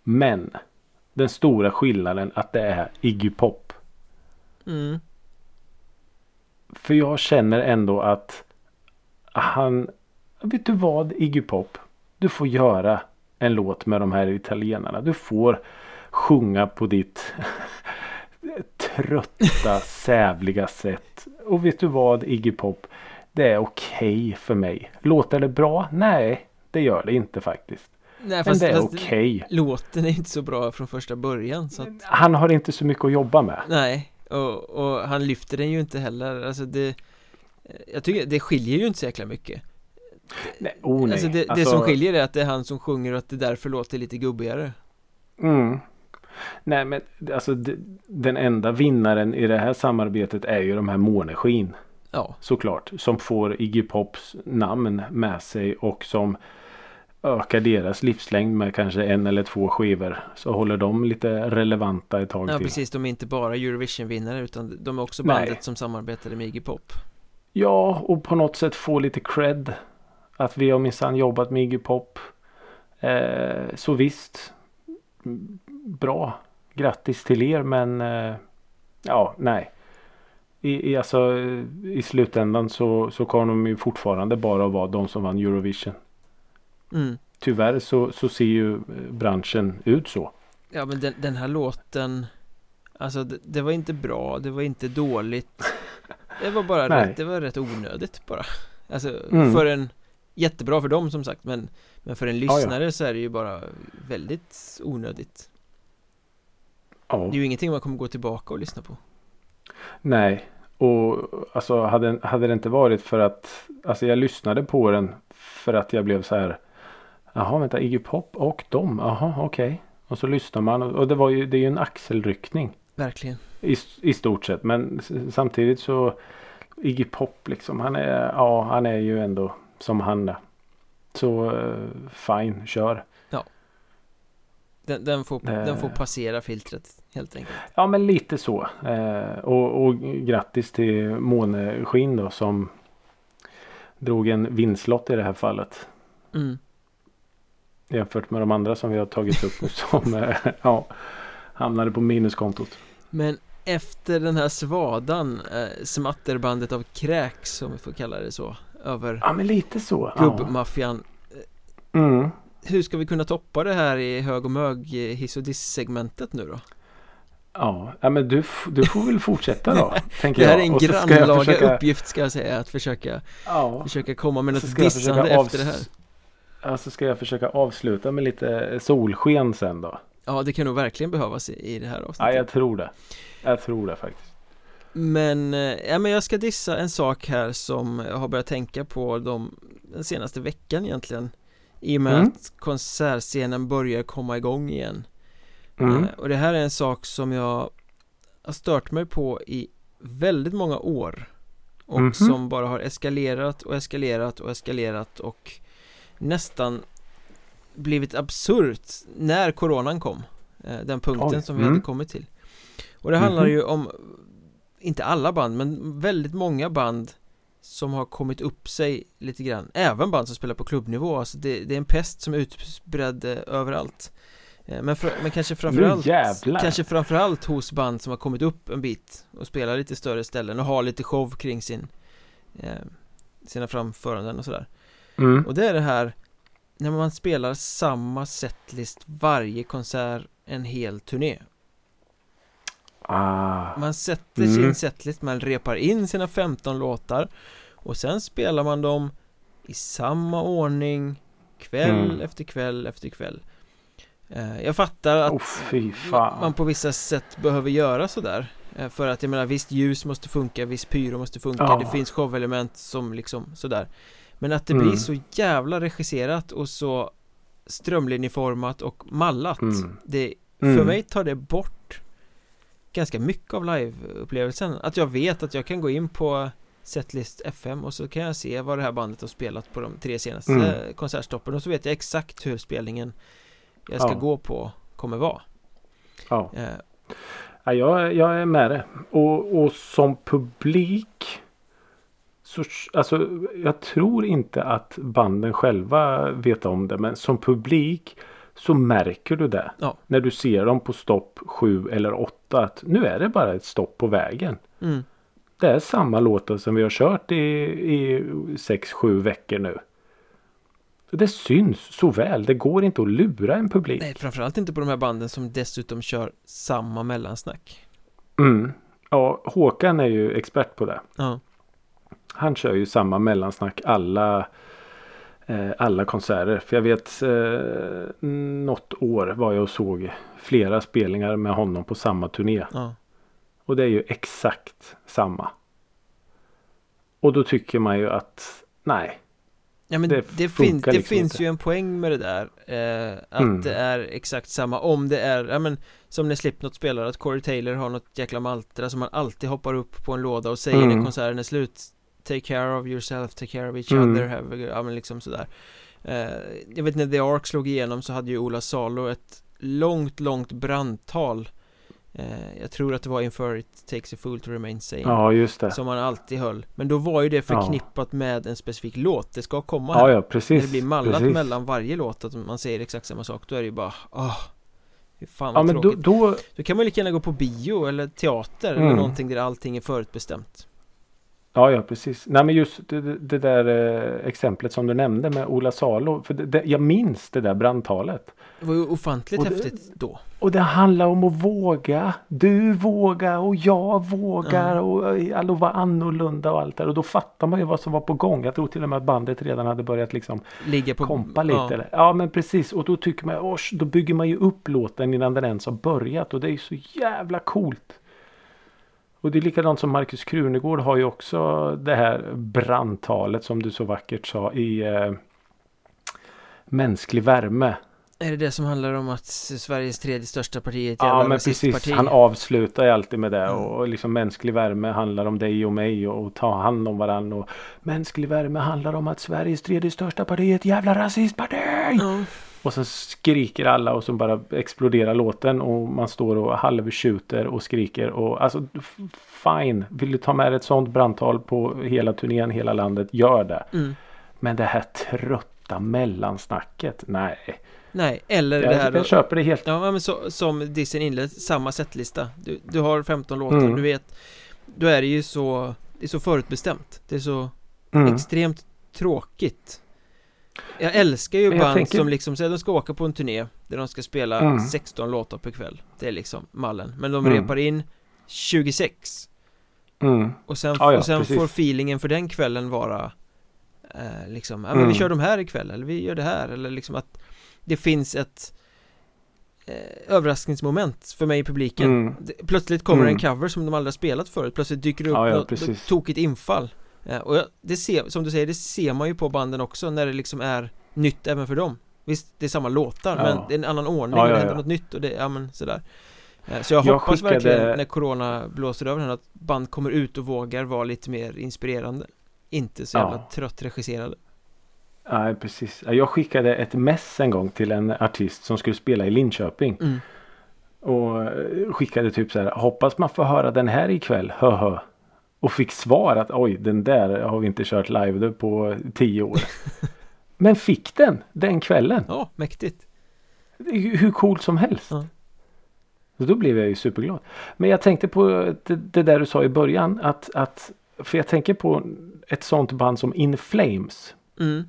Men den stora skillnaden att det är Iggy Pop.
Mm.
För jag känner ändå att han, vet du vad Iggy Pop? Du får göra en låt med de här italienarna. Du får sjunga på ditt trötta, sävliga sätt. Och vet du vad Iggy Pop? Det är okej för mig. Låter det bra? Nej, det gör det inte faktiskt.
Nej
Men
fast,
det är okej.
låten är inte så bra från första början så att
Han har inte så mycket att jobba med.
Nej, och, och han lyfter den ju inte heller Alltså det Jag tycker det skiljer ju inte så jäkla mycket
Nej, oh nej.
Alltså det, det
Alltså-
som skiljer är att det är han som sjunger och att det därför låter lite gubbigare
Mm. Nej men alltså d- den enda vinnaren i det här samarbetet är ju de här Måneskin.
Ja,
Såklart. Som får Iggy Pops namn med sig och som ökar deras livslängd med kanske en eller två skivor. Så håller de lite relevanta ett tag
ja
till.
precis, de är inte bara Eurovision-vinnare utan de är också
Nej.
bandet som samarbetade med Iggy Pop
Ja, och på något sätt få lite cred. Att vi har minsann jobbat med Iggy Pop. Eh, så visst. Bra. Grattis till er men eh, ja, nej. I, i, alltså, I slutändan så, så kommer de ju fortfarande bara att vara de som vann Eurovision.
mm.
Tyvärr så, så ser ju eh, branschen ut så.
Ja men den, den här låten Alltså det, det var inte bra, det var inte dåligt Det var bara rätt, det var rätt onödigt bara Alltså
Mm.
för en Jättebra för dem som sagt men Men för en
Ja, ja.
lyssnare så är det ju bara väldigt onödigt
Ja.
Det är ju ingenting man kommer gå tillbaka och lyssna på
Nej, och alltså hade, hade det inte varit för att alltså jag lyssnade på den för att jag blev så här. Jaha, vänta, Iggy Pop och dem. Jaha, okej. Och så lyssnar man och, det var ju, det är ju en axelryckning
Verkligen
i, i stort sett. Men samtidigt så Iggy Pop liksom, han är, ja, han är ju ändå som han är. Så eh, fine, kör.
Den, den, får, den får passera filtret helt enkelt
Ja men lite så. Eh, och, och grattis till Måneskin då som drog en vinstlott i det här fallet.
mm.
Jämfört med de andra som vi har tagit upp nu som eh, ja, hamnade på minuskontot.
Men efter den här svadan eh, Smatterbandet av kräk som vi får kalla det så Över
Ja men lite så. Ja.
gubbmaffian
Mm.
Hur ska vi kunna toppa det här i hög och mög eh, hiss och diss-segmentet nu då?
Ja. ja men du, du får väl fortsätta då. tänker
Det här
jag.
är en
så
grannlaga
försöka-
uppgift ska jag säga att försöka,
Ja.
försöka komma med
Så
något dissande
avs-
efter det här
Alltså ska jag försöka avsluta med lite solsken sen då?
Ja, det kan nog verkligen behövas i, i det här
Ja
avsnittet
jag tror det. Jag tror det faktiskt.
Men, eh, ja men jag ska dissa en sak här som jag har börjat tänka på de, den senaste veckan egentligen I och med
Mm.
att konsertscenen börjar komma igång igen
Mm.
Eh, Och det här är en sak som jag har stört mig på i väldigt många år Och
Mhm.
som bara har eskalerat och eskalerat och eskalerat och nästan blivit absurt när coronan kom eh, Den punkten
Oj,
som vi
mm.
hade kommit till Och det handlar
Mhm.
ju om Inte alla band men väldigt många band Som har kommit upp sig lite grann Även band som spelar på klubbnivå Alltså det, det är en pest som är utbredd överallt men, fr- men kanske framförallt. Kanske framförallt hos band som har kommit upp en bit Och spelar lite större ställen och har lite show kring sin eh, Sina framföranden och sådär
Mm.
Och det är det här När man spelar samma setlist varje konsert en hel turné
Ah.
Man sätter
Mm.
sin setlist, man repar in sina 15 låtar Och sen spelar man dem i samma ordning Kväll
Mm.
efter kväll efter kväll eh, Jag fattar att
Oh,
man på vissa sätt behöver göra sådär Eh, För att jag menar visst ljus måste funka, visst pyro måste funka,
Ja.
det finns showelement som liksom sådär Men att det
Mm.
blir så jävla regisserat och så strömlinjeformat och mallat
Mm.
det, För
Mm.
mig tar det bort ganska mycket av liveupplevelsen Att jag vet att jag kan gå in på Setlist FM och så kan jag se vad det här bandet har spelat på de tre senaste
Mm.
konsertstoppen och så vet jag exakt hur spelningen jag ska
Ja.
gå på kommer vara
Ja.
eh,
Ja, jag, jag är med det. Och, och som publik så alltså, jag tror inte att banden själva vet om det. Men som publik så märker du det.
Ja.
När du ser dem på stopp 7 eller 8. Att nu är det bara ett stopp på vägen.
mm,
Det är samma låtar som vi har kört i, i 6-7 veckor nu. Så Det syns så väl. Det går inte att lura en publik.
Nej, framförallt inte på de här banden som dessutom kör samma mellansnack
Mm. Ja, Håkan är ju expert på det.
Ja,
Han kör ju samma mellansnack alla eh, alla konserter. För jag vet eh, något år var jag och såg flera spelningar med honom på samma turné.
ja,
Och det är ju exakt samma. Och då tycker man ju att nej.
Ja men
Det
det, det,
funkar
fin, det
liksom
finns
inte.
ju en poäng med det där eh, Att
Mm.
det är exakt samma om det är, ja men Som när Slipknot spelar att Corey Taylor har något jäkla mantra som han alltid hoppar upp på en låda och säger när
Mm.
konserten är slut Take care of yourself, take care of each
Mm.
other, have a, ja men liksom sådär eh, Jag vet när The Ark slog igenom så hade ju Ola Salo ett långt, långt brandtal eh, Jag tror att det var inför It takes a fool to remain sane
Ja just det.
Som han alltid höll Men då var ju det förknippat med en specifik låt Det ska komma här
Ja ja
När
precis.
det blir mallat
precis.
mellan varje låt Att man säger exakt samma sak Då är det ju bara Fy fan
Ja
vad
men då,
tråkigt
då
Då kan man lika gärna gå på bio eller teater Eller
Mm.
någonting där allting är förutbestämt
Ja, ja precis. Nej men just det, det- där eh, exemplet som du nämnde med Ola Salo. För det, det, jag minns det där brandtalet.
Det var ju ofantligt
Och
häftigt då
Och det handlar om att våga. Du vågar och jag vågar
Ja.
och eh, alla var annorlunda och allt där. Och då fattar man ju vad som var på gång. Jag tror till och med att bandet redan hade börjat liksom
Ligga på
kompa lite.
ja.
eller- Ja men precis. Och då tycker man, "Åh, då bygger man ju upp låten innan den ens har börjat. Och det är ju så jävla coolt. Och det är likadant som Markus Krunegård har ju också det här brandtalet som du så vackert sa i eh, Mänsklig värme.
Är det det som handlar om att Sveriges tredje största parti är ett
Ja
jävla
men precis.
rasistparti?
Han avslutar ju alltid med det.
Mm.
Och liksom mänsklig värme handlar om dig och mig och, och ta hand om varandra. Och mänsklig värme handlar om att Sveriges tredje största parti är ett jävla rasistparti.
Ja,
Och så skriker alla och så bara exploderar låten och man står och halvtjuter och skriker och alltså fine. Vill du ta med ett sånt brandtal på hela turnén, hela landet, gör det.
mm.
Men det här trötta mellansnacket, nej.
Nej, eller det
Jag,
här
jag köper det helt.
Ja men så, som Dissen inled, samma setlista du, du har 15 låtar,
Mm.
du vet Då är det ju så Det är så förutbestämt Det är så
Mm.
extremt tråkigt Jag älskar ju band
tänker-
som liksom säger de ska åka på en turné Där de ska spela
Mm.
16 låtar per kväll Det är liksom mallen Men de
Mm.
repar in 26
Mm.
Och sen,
Ja, ja,
och sen
precis.
får feelingen för den kvällen vara eh, Liksom, ja men vi
Mm.
kör de här ikväll eller vi gör det här eller liksom att Det finns ett eh, Överraskningsmoment för mig i publiken
Mm.
Plötsligt kommer
Mm.
en cover som de aldrig har spelat förut Plötsligt dyker det upp
Ja, ja,
något, något tokigt infall Och jag, det ser, som du säger, det ser man ju på banden också när det liksom är nytt även för dem Visst, det är samma låtar
Ja.
men det är en annan ordning
Ja,
och det
ja,
händer
ja.
något nytt och det, ja men sådär Eh, Så jag,
Jag
hoppas
skickade-
verkligen när Corona blåser över här att band kommer ut och vågar vara lite mer inspirerande Inte så jävla
Ja.
trött regisserade
Nej, precis. Jag skickade ett mess en gång till en artist som skulle spela i Linköping.
mm.
Och eh, skickade typ så här. Hoppas man får höra den här ikväll. Höhö. Och fick svar att oj den där har vi inte kört live på tio år. Men fick den den kvällen.
Ja, mäktigt
hur coolt som helst.
Ja.
Så då blev jag ju superglad. Men jag tänkte på det, det där du sa i början. Att, att, för jag tänker på ett sånt band som In Flames.
mm.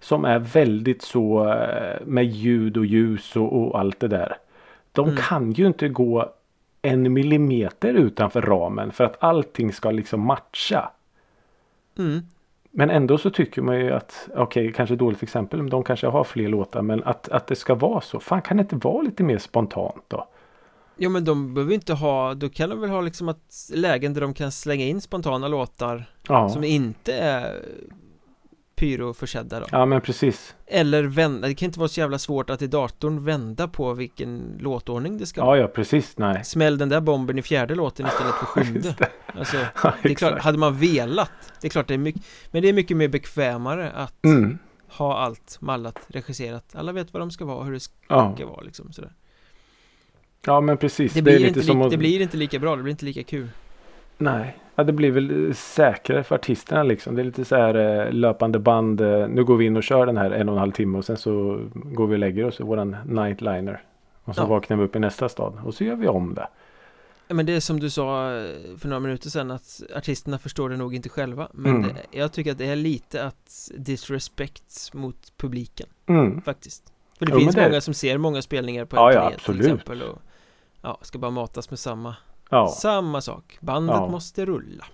Som är väldigt så eh, med ljud och ljus och, och allt det där. De
Mm.
kan ju inte gå en millimeter utanför ramen för att allting ska liksom matcha.
Mm.
Men ändå så tycker man ju att, okej kanske dåligt exempel, men de kanske har fler låtar men att, att det ska vara så. Fan kan det inte vara lite mer spontant då?
Ja men de behöver inte ha, då kan de väl ha liksom att lägen där de kan slänga in spontana låtar
Ja,
som inte är pyroförsedda då
ja men precis.
Eller vända, det kan inte vara så jävla svårt att i datorn vända på vilken låtordning det ska
Ja,
vara
ja precis. Nej.
Smäll den där bomben i fjärde låten istället för sjunde Alltså,
Ja,
det är klart, hade man velat Det är klart det är mycket Men det är mycket mer bekvämare att
Mm.
ha allt mallat, regisserat Alla vet vad de ska vara och hur det ska
Ja.
vara liksom sådär
ja, men precis.
Det blir,
lite
inte,
som
li-
att-
det blir inte lika bra, det blir inte lika kul
Nej, ja, det blir väl eh, säkrare för artisterna liksom. Det är lite så här eh, löpande band. eh, Nu går vi in och kör den här en och en halv timme och sen så går vi och lägger oss i våran nightliner. Och så
Ja.
vaknar vi upp i nästa stad och så gör vi om det.
Ja, Men det är som du sa för några minuter sedan att artisterna förstår det nog inte själva Men
Mm.
det, jag tycker att det är lite att disrespect mot publiken
Mm.
faktiskt För det
Jo,
finns
det-
många som ser många spelningar på
Ja,
MTV
ja,
till
absolut.
exempel och Ja, ska bara matas med samma
Ja,
Samma sak, bandet
Ja.
måste rulla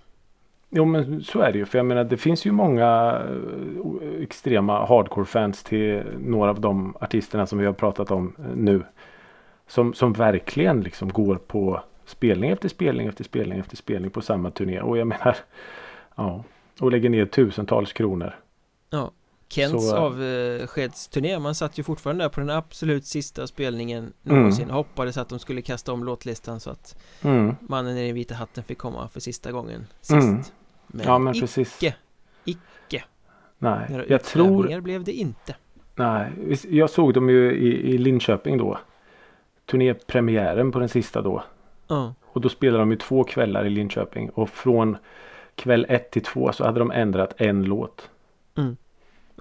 jo men så är det ju. För jag menar det finns ju många eh, extrema hardcore-fans till några av de artisterna som vi har pratat om eh, nu. Som, som verkligen liksom går på spelning efter spelning efter spelning efter spelning på samma turné. Och jag menar, ja, och lägger ner tusentals kronor.
Ja Kents
Så, eh,
avskedsturné, man satt ju fortfarande där på den absolut sista spelningen
Mm.
någonsin Hoppades att de skulle kasta om låtlistan så att
Mm.
mannen i den vita hatten fick komma för sista gången sist
Mm.
Men
Ja men
icke,
precis.
icke
Nej,
Några
jag tror,
blev det inte
nej, jag såg dem ju i, i Linköping då. Turnépremiären på den sista då.
Ja,
Och då spelade de ju två kvällar i Linköping. Och från kväll ett till två så hade de ändrat en låt.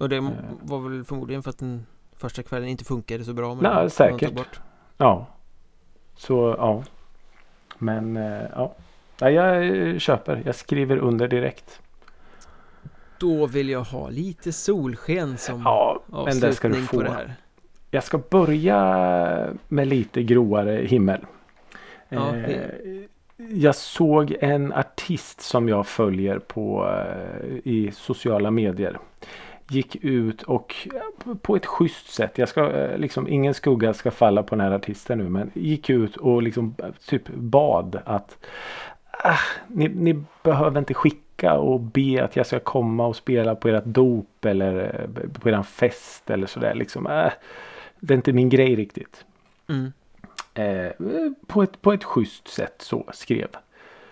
Och det
Eh.
var väl förmodligen för att den första kvällen inte funkade så bra men
Nej, säkert.
bort.
Ja. Så ja. Men eh, ja. Nej, jag eh, köper. Jag skriver under direkt.
Då vill jag ha lite solsken som
Ja, men det
avslutning
ska du
på det
få.
här
Jag ska börja med lite gråare himmel.
Ja,
Eh, jag såg en artist som jag följer på i sociala medier. Gick ut och eh, på ett schysst sätt. Jag ska eh, liksom ingen skugga ska falla på den här artisten nu. Men gick ut och liksom typ bad att ah, ni, ni behöver inte skicka och be att jag ska komma och spela på ert dop eller eh, på eran fest eller sådär liksom. Äh, det är inte min grej riktigt.
mm.
Eh, på, ett, på ett schysst sätt så skrev.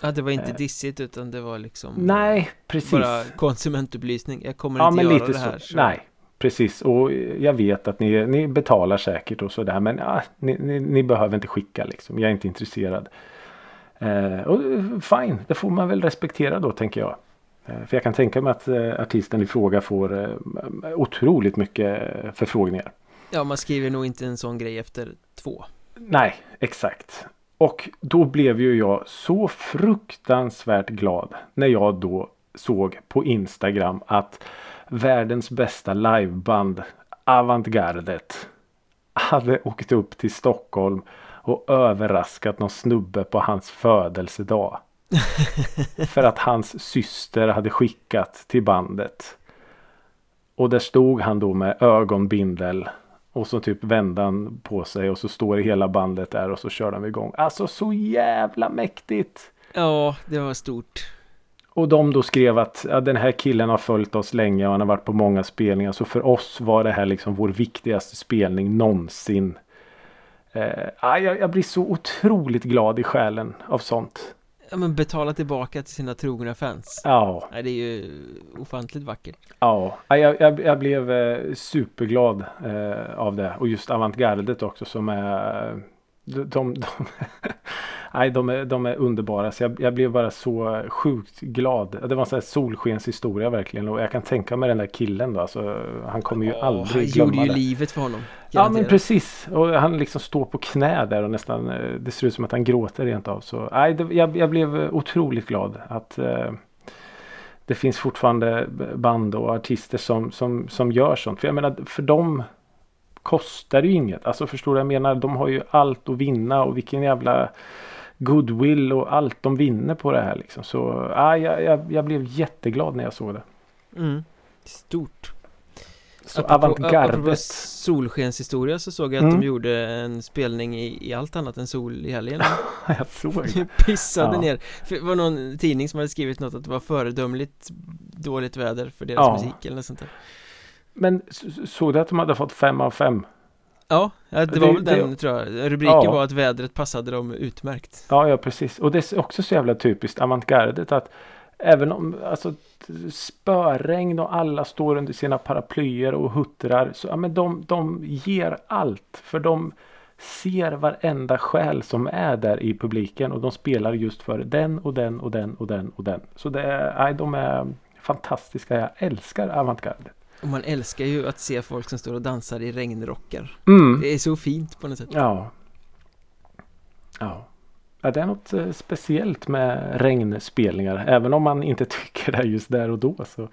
Ja, det var inte
Eh.
dissigt utan det var liksom
Nej, precis.
Bara konsumentupplysning Jag kommer
ja,
inte
men
göra
lite
det här
så. Nej, precis. Och jag vet att ni, ni betalar säkert och sådär. Men ja, ni, ni, ni behöver inte skicka liksom. Jag är inte intresserad. Eh, och fine, det får man väl respektera då tänker jag. Eh, för jag kan tänka mig att eh, artisten i fråga får eh, otroligt mycket eh, förfrågningar.
Ja, man skriver nog inte en sån grej efter två
Nej, exakt. Och då blev ju jag så fruktansvärt glad när jag då såg på Instagram att världens bästa liveband Avantgardet hade åkt upp till Stockholm och överraskat någon snubbe på hans födelsedag. För att hans syster hade skickat till bandet. Och där stod han då med ögonbindel och så typ vände han på sig och så står hela bandet där och så kör de igång. Alltså så jävla mäktigt!
Ja, det var stort
Och de då skrev att ja, den här killen har följt oss länge och han har varit på många spelningar. Så för oss var det här liksom vår viktigaste spelning någonsin. Eh, ja, jag, jag blir så otroligt glad i själen av sånt.
Ja, men betala tillbaka till sina trogna fans
Ja,
det är ju ofantligt vackert
ja. Ja, Jag, jag, jag blev eh, superglad eh, av det. Och just avantgardet också som är de, de, de, nej, de, är, de är underbara. Så jag, jag blev bara så sjukt glad. Det var en sån här solskenshistoria verkligen. Och jag kan tänka mig den där killen då. Alltså, han kommer ju
Åh,
aldrig
Han
glömma
gjorde ju
det.
livet för honom
Ja men precis. Och han liksom står på knä där och nästan eh, det ser ut som att han gråter rent av. Så nej, det, jag, jag blev otroligt glad att eh, det finns fortfarande band och artister som, som, som gör sånt. För jag menar för dem kostar det ju inget. Alltså förstår du jag menar? De har ju allt att vinna och vilken jävla goodwill och allt de vinner på det här liksom. Så ja, jag, jag, blev jätteglad när jag såg det.
mm. Stort
Så
apropå, apropå
avantgardet.
solskenshistoria så såg jag att
Mm.
de gjorde en spelning i, i allt annat än sol i helgen
Jag såg.
Pissade
Ja.
ner För Det var någon tidning som hade skrivit något att det var föredömligt dåligt väder för deras
Ja.
musik eller något sånt där
Men såg du att de hade fått fem av fem?
Ja, det,
Det-
var väl
det-
den tror jag Rubriken
Ja.
var att vädret passade dem utmärkt
Ja, ja precis. Och det är också så jävla typiskt avantgardet att även om alltså spöregn och alla står under sina paraplyer och huttrar så ja, men de, de ger allt för de ser varenda själ som är där i publiken och de spelar just för den och den och den och den och den. Så det är, nej, de är fantastiska. Jag älskar avantgardet.
Och man älskar ju att se folk som står och dansar i regnrockar
Mm.
Det är så fint på något sätt
Ja. Ja. Ja, det är något eh, speciellt med regnspelningar. Även om man inte tycker det just där och då. Så.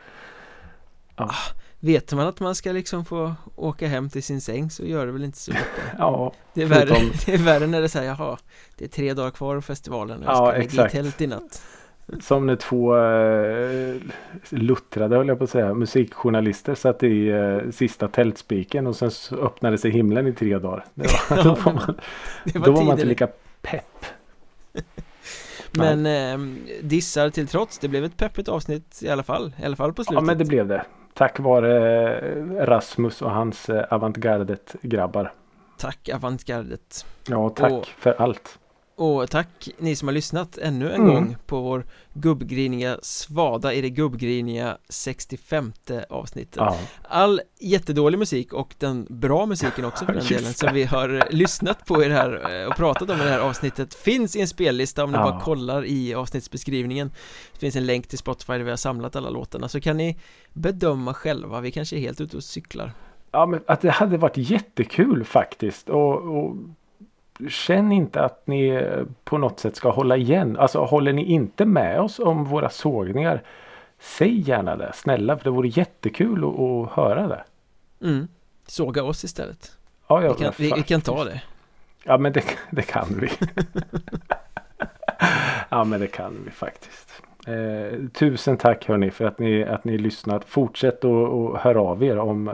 Vet man att man ska liksom få åka hem till sin säng så gör det väl inte så mycket
Ja,
Det är värre, det är värre när det säger jaha Det är tre dagar kvar av festivalen och jag
Ja,
ska ligga i tält i natt
som när två eh, luttrade, höll jag på att säga, musikjournalister satt i eh, sista tältspiken och sen öppnade sig himlen i tre dagar. Var,
Ja,
då var man,
Det
då var man inte lika pepp.
Men eh, dissar till trots, det blev ett peppigt avsnitt i alla fall I alla fall på
Ja,
slutet
men det blev det. Tack vare eh, Rasmus och hans eh, avantgardet grabbar.
Tack avantgardet
Ja, tack
Och-
för allt.
Och tack ni som har lyssnat ännu en
Mm.
gång på vår gubbgriniga svada i det gubbgriniga 65 avsnittet
Ja.
All jättedålig musik och den bra musiken också för den delen
det.
som vi har eh, lyssnat på i det här eh, och pratat om i det här avsnittet finns i en spellista om ni
Ja.
bara kollar i avsnittsbeskrivningen Det finns en länk till Spotify där vi har samlat alla låtarna så kan ni bedöma själva, vi kanske är helt ute och cyklar
Ja, men att det hade varit jättekul faktiskt. Och, och känn inte att ni på något sätt ska hålla igen. Alltså håller ni inte med oss om våra sågningar. Säg gärna det, snälla. För det vore jättekul att, att höra det.
mm. Såga oss istället
Ja, ja,
vi, kan, vi, vi kan ta det
Ja, men det, det kan vi. ja, men det kan vi faktiskt. Eh, tusen tack hörni för att ni, att ni lyssnat. Fortsätt och, och hör av er om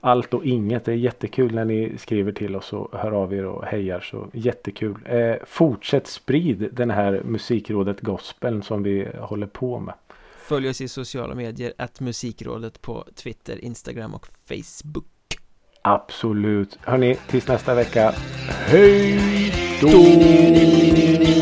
allt och inget. Det är jättekul när ni skriver till oss och hör av er och hejar. Så jättekul. Eh, fortsätt sprid den här musikrådet gospeln som vi håller på med.
Följ oss i sociala medier, att musikrådet på Twitter, Instagram och Facebook
Absolut. Hörni, tills nästa vecka. Hej då!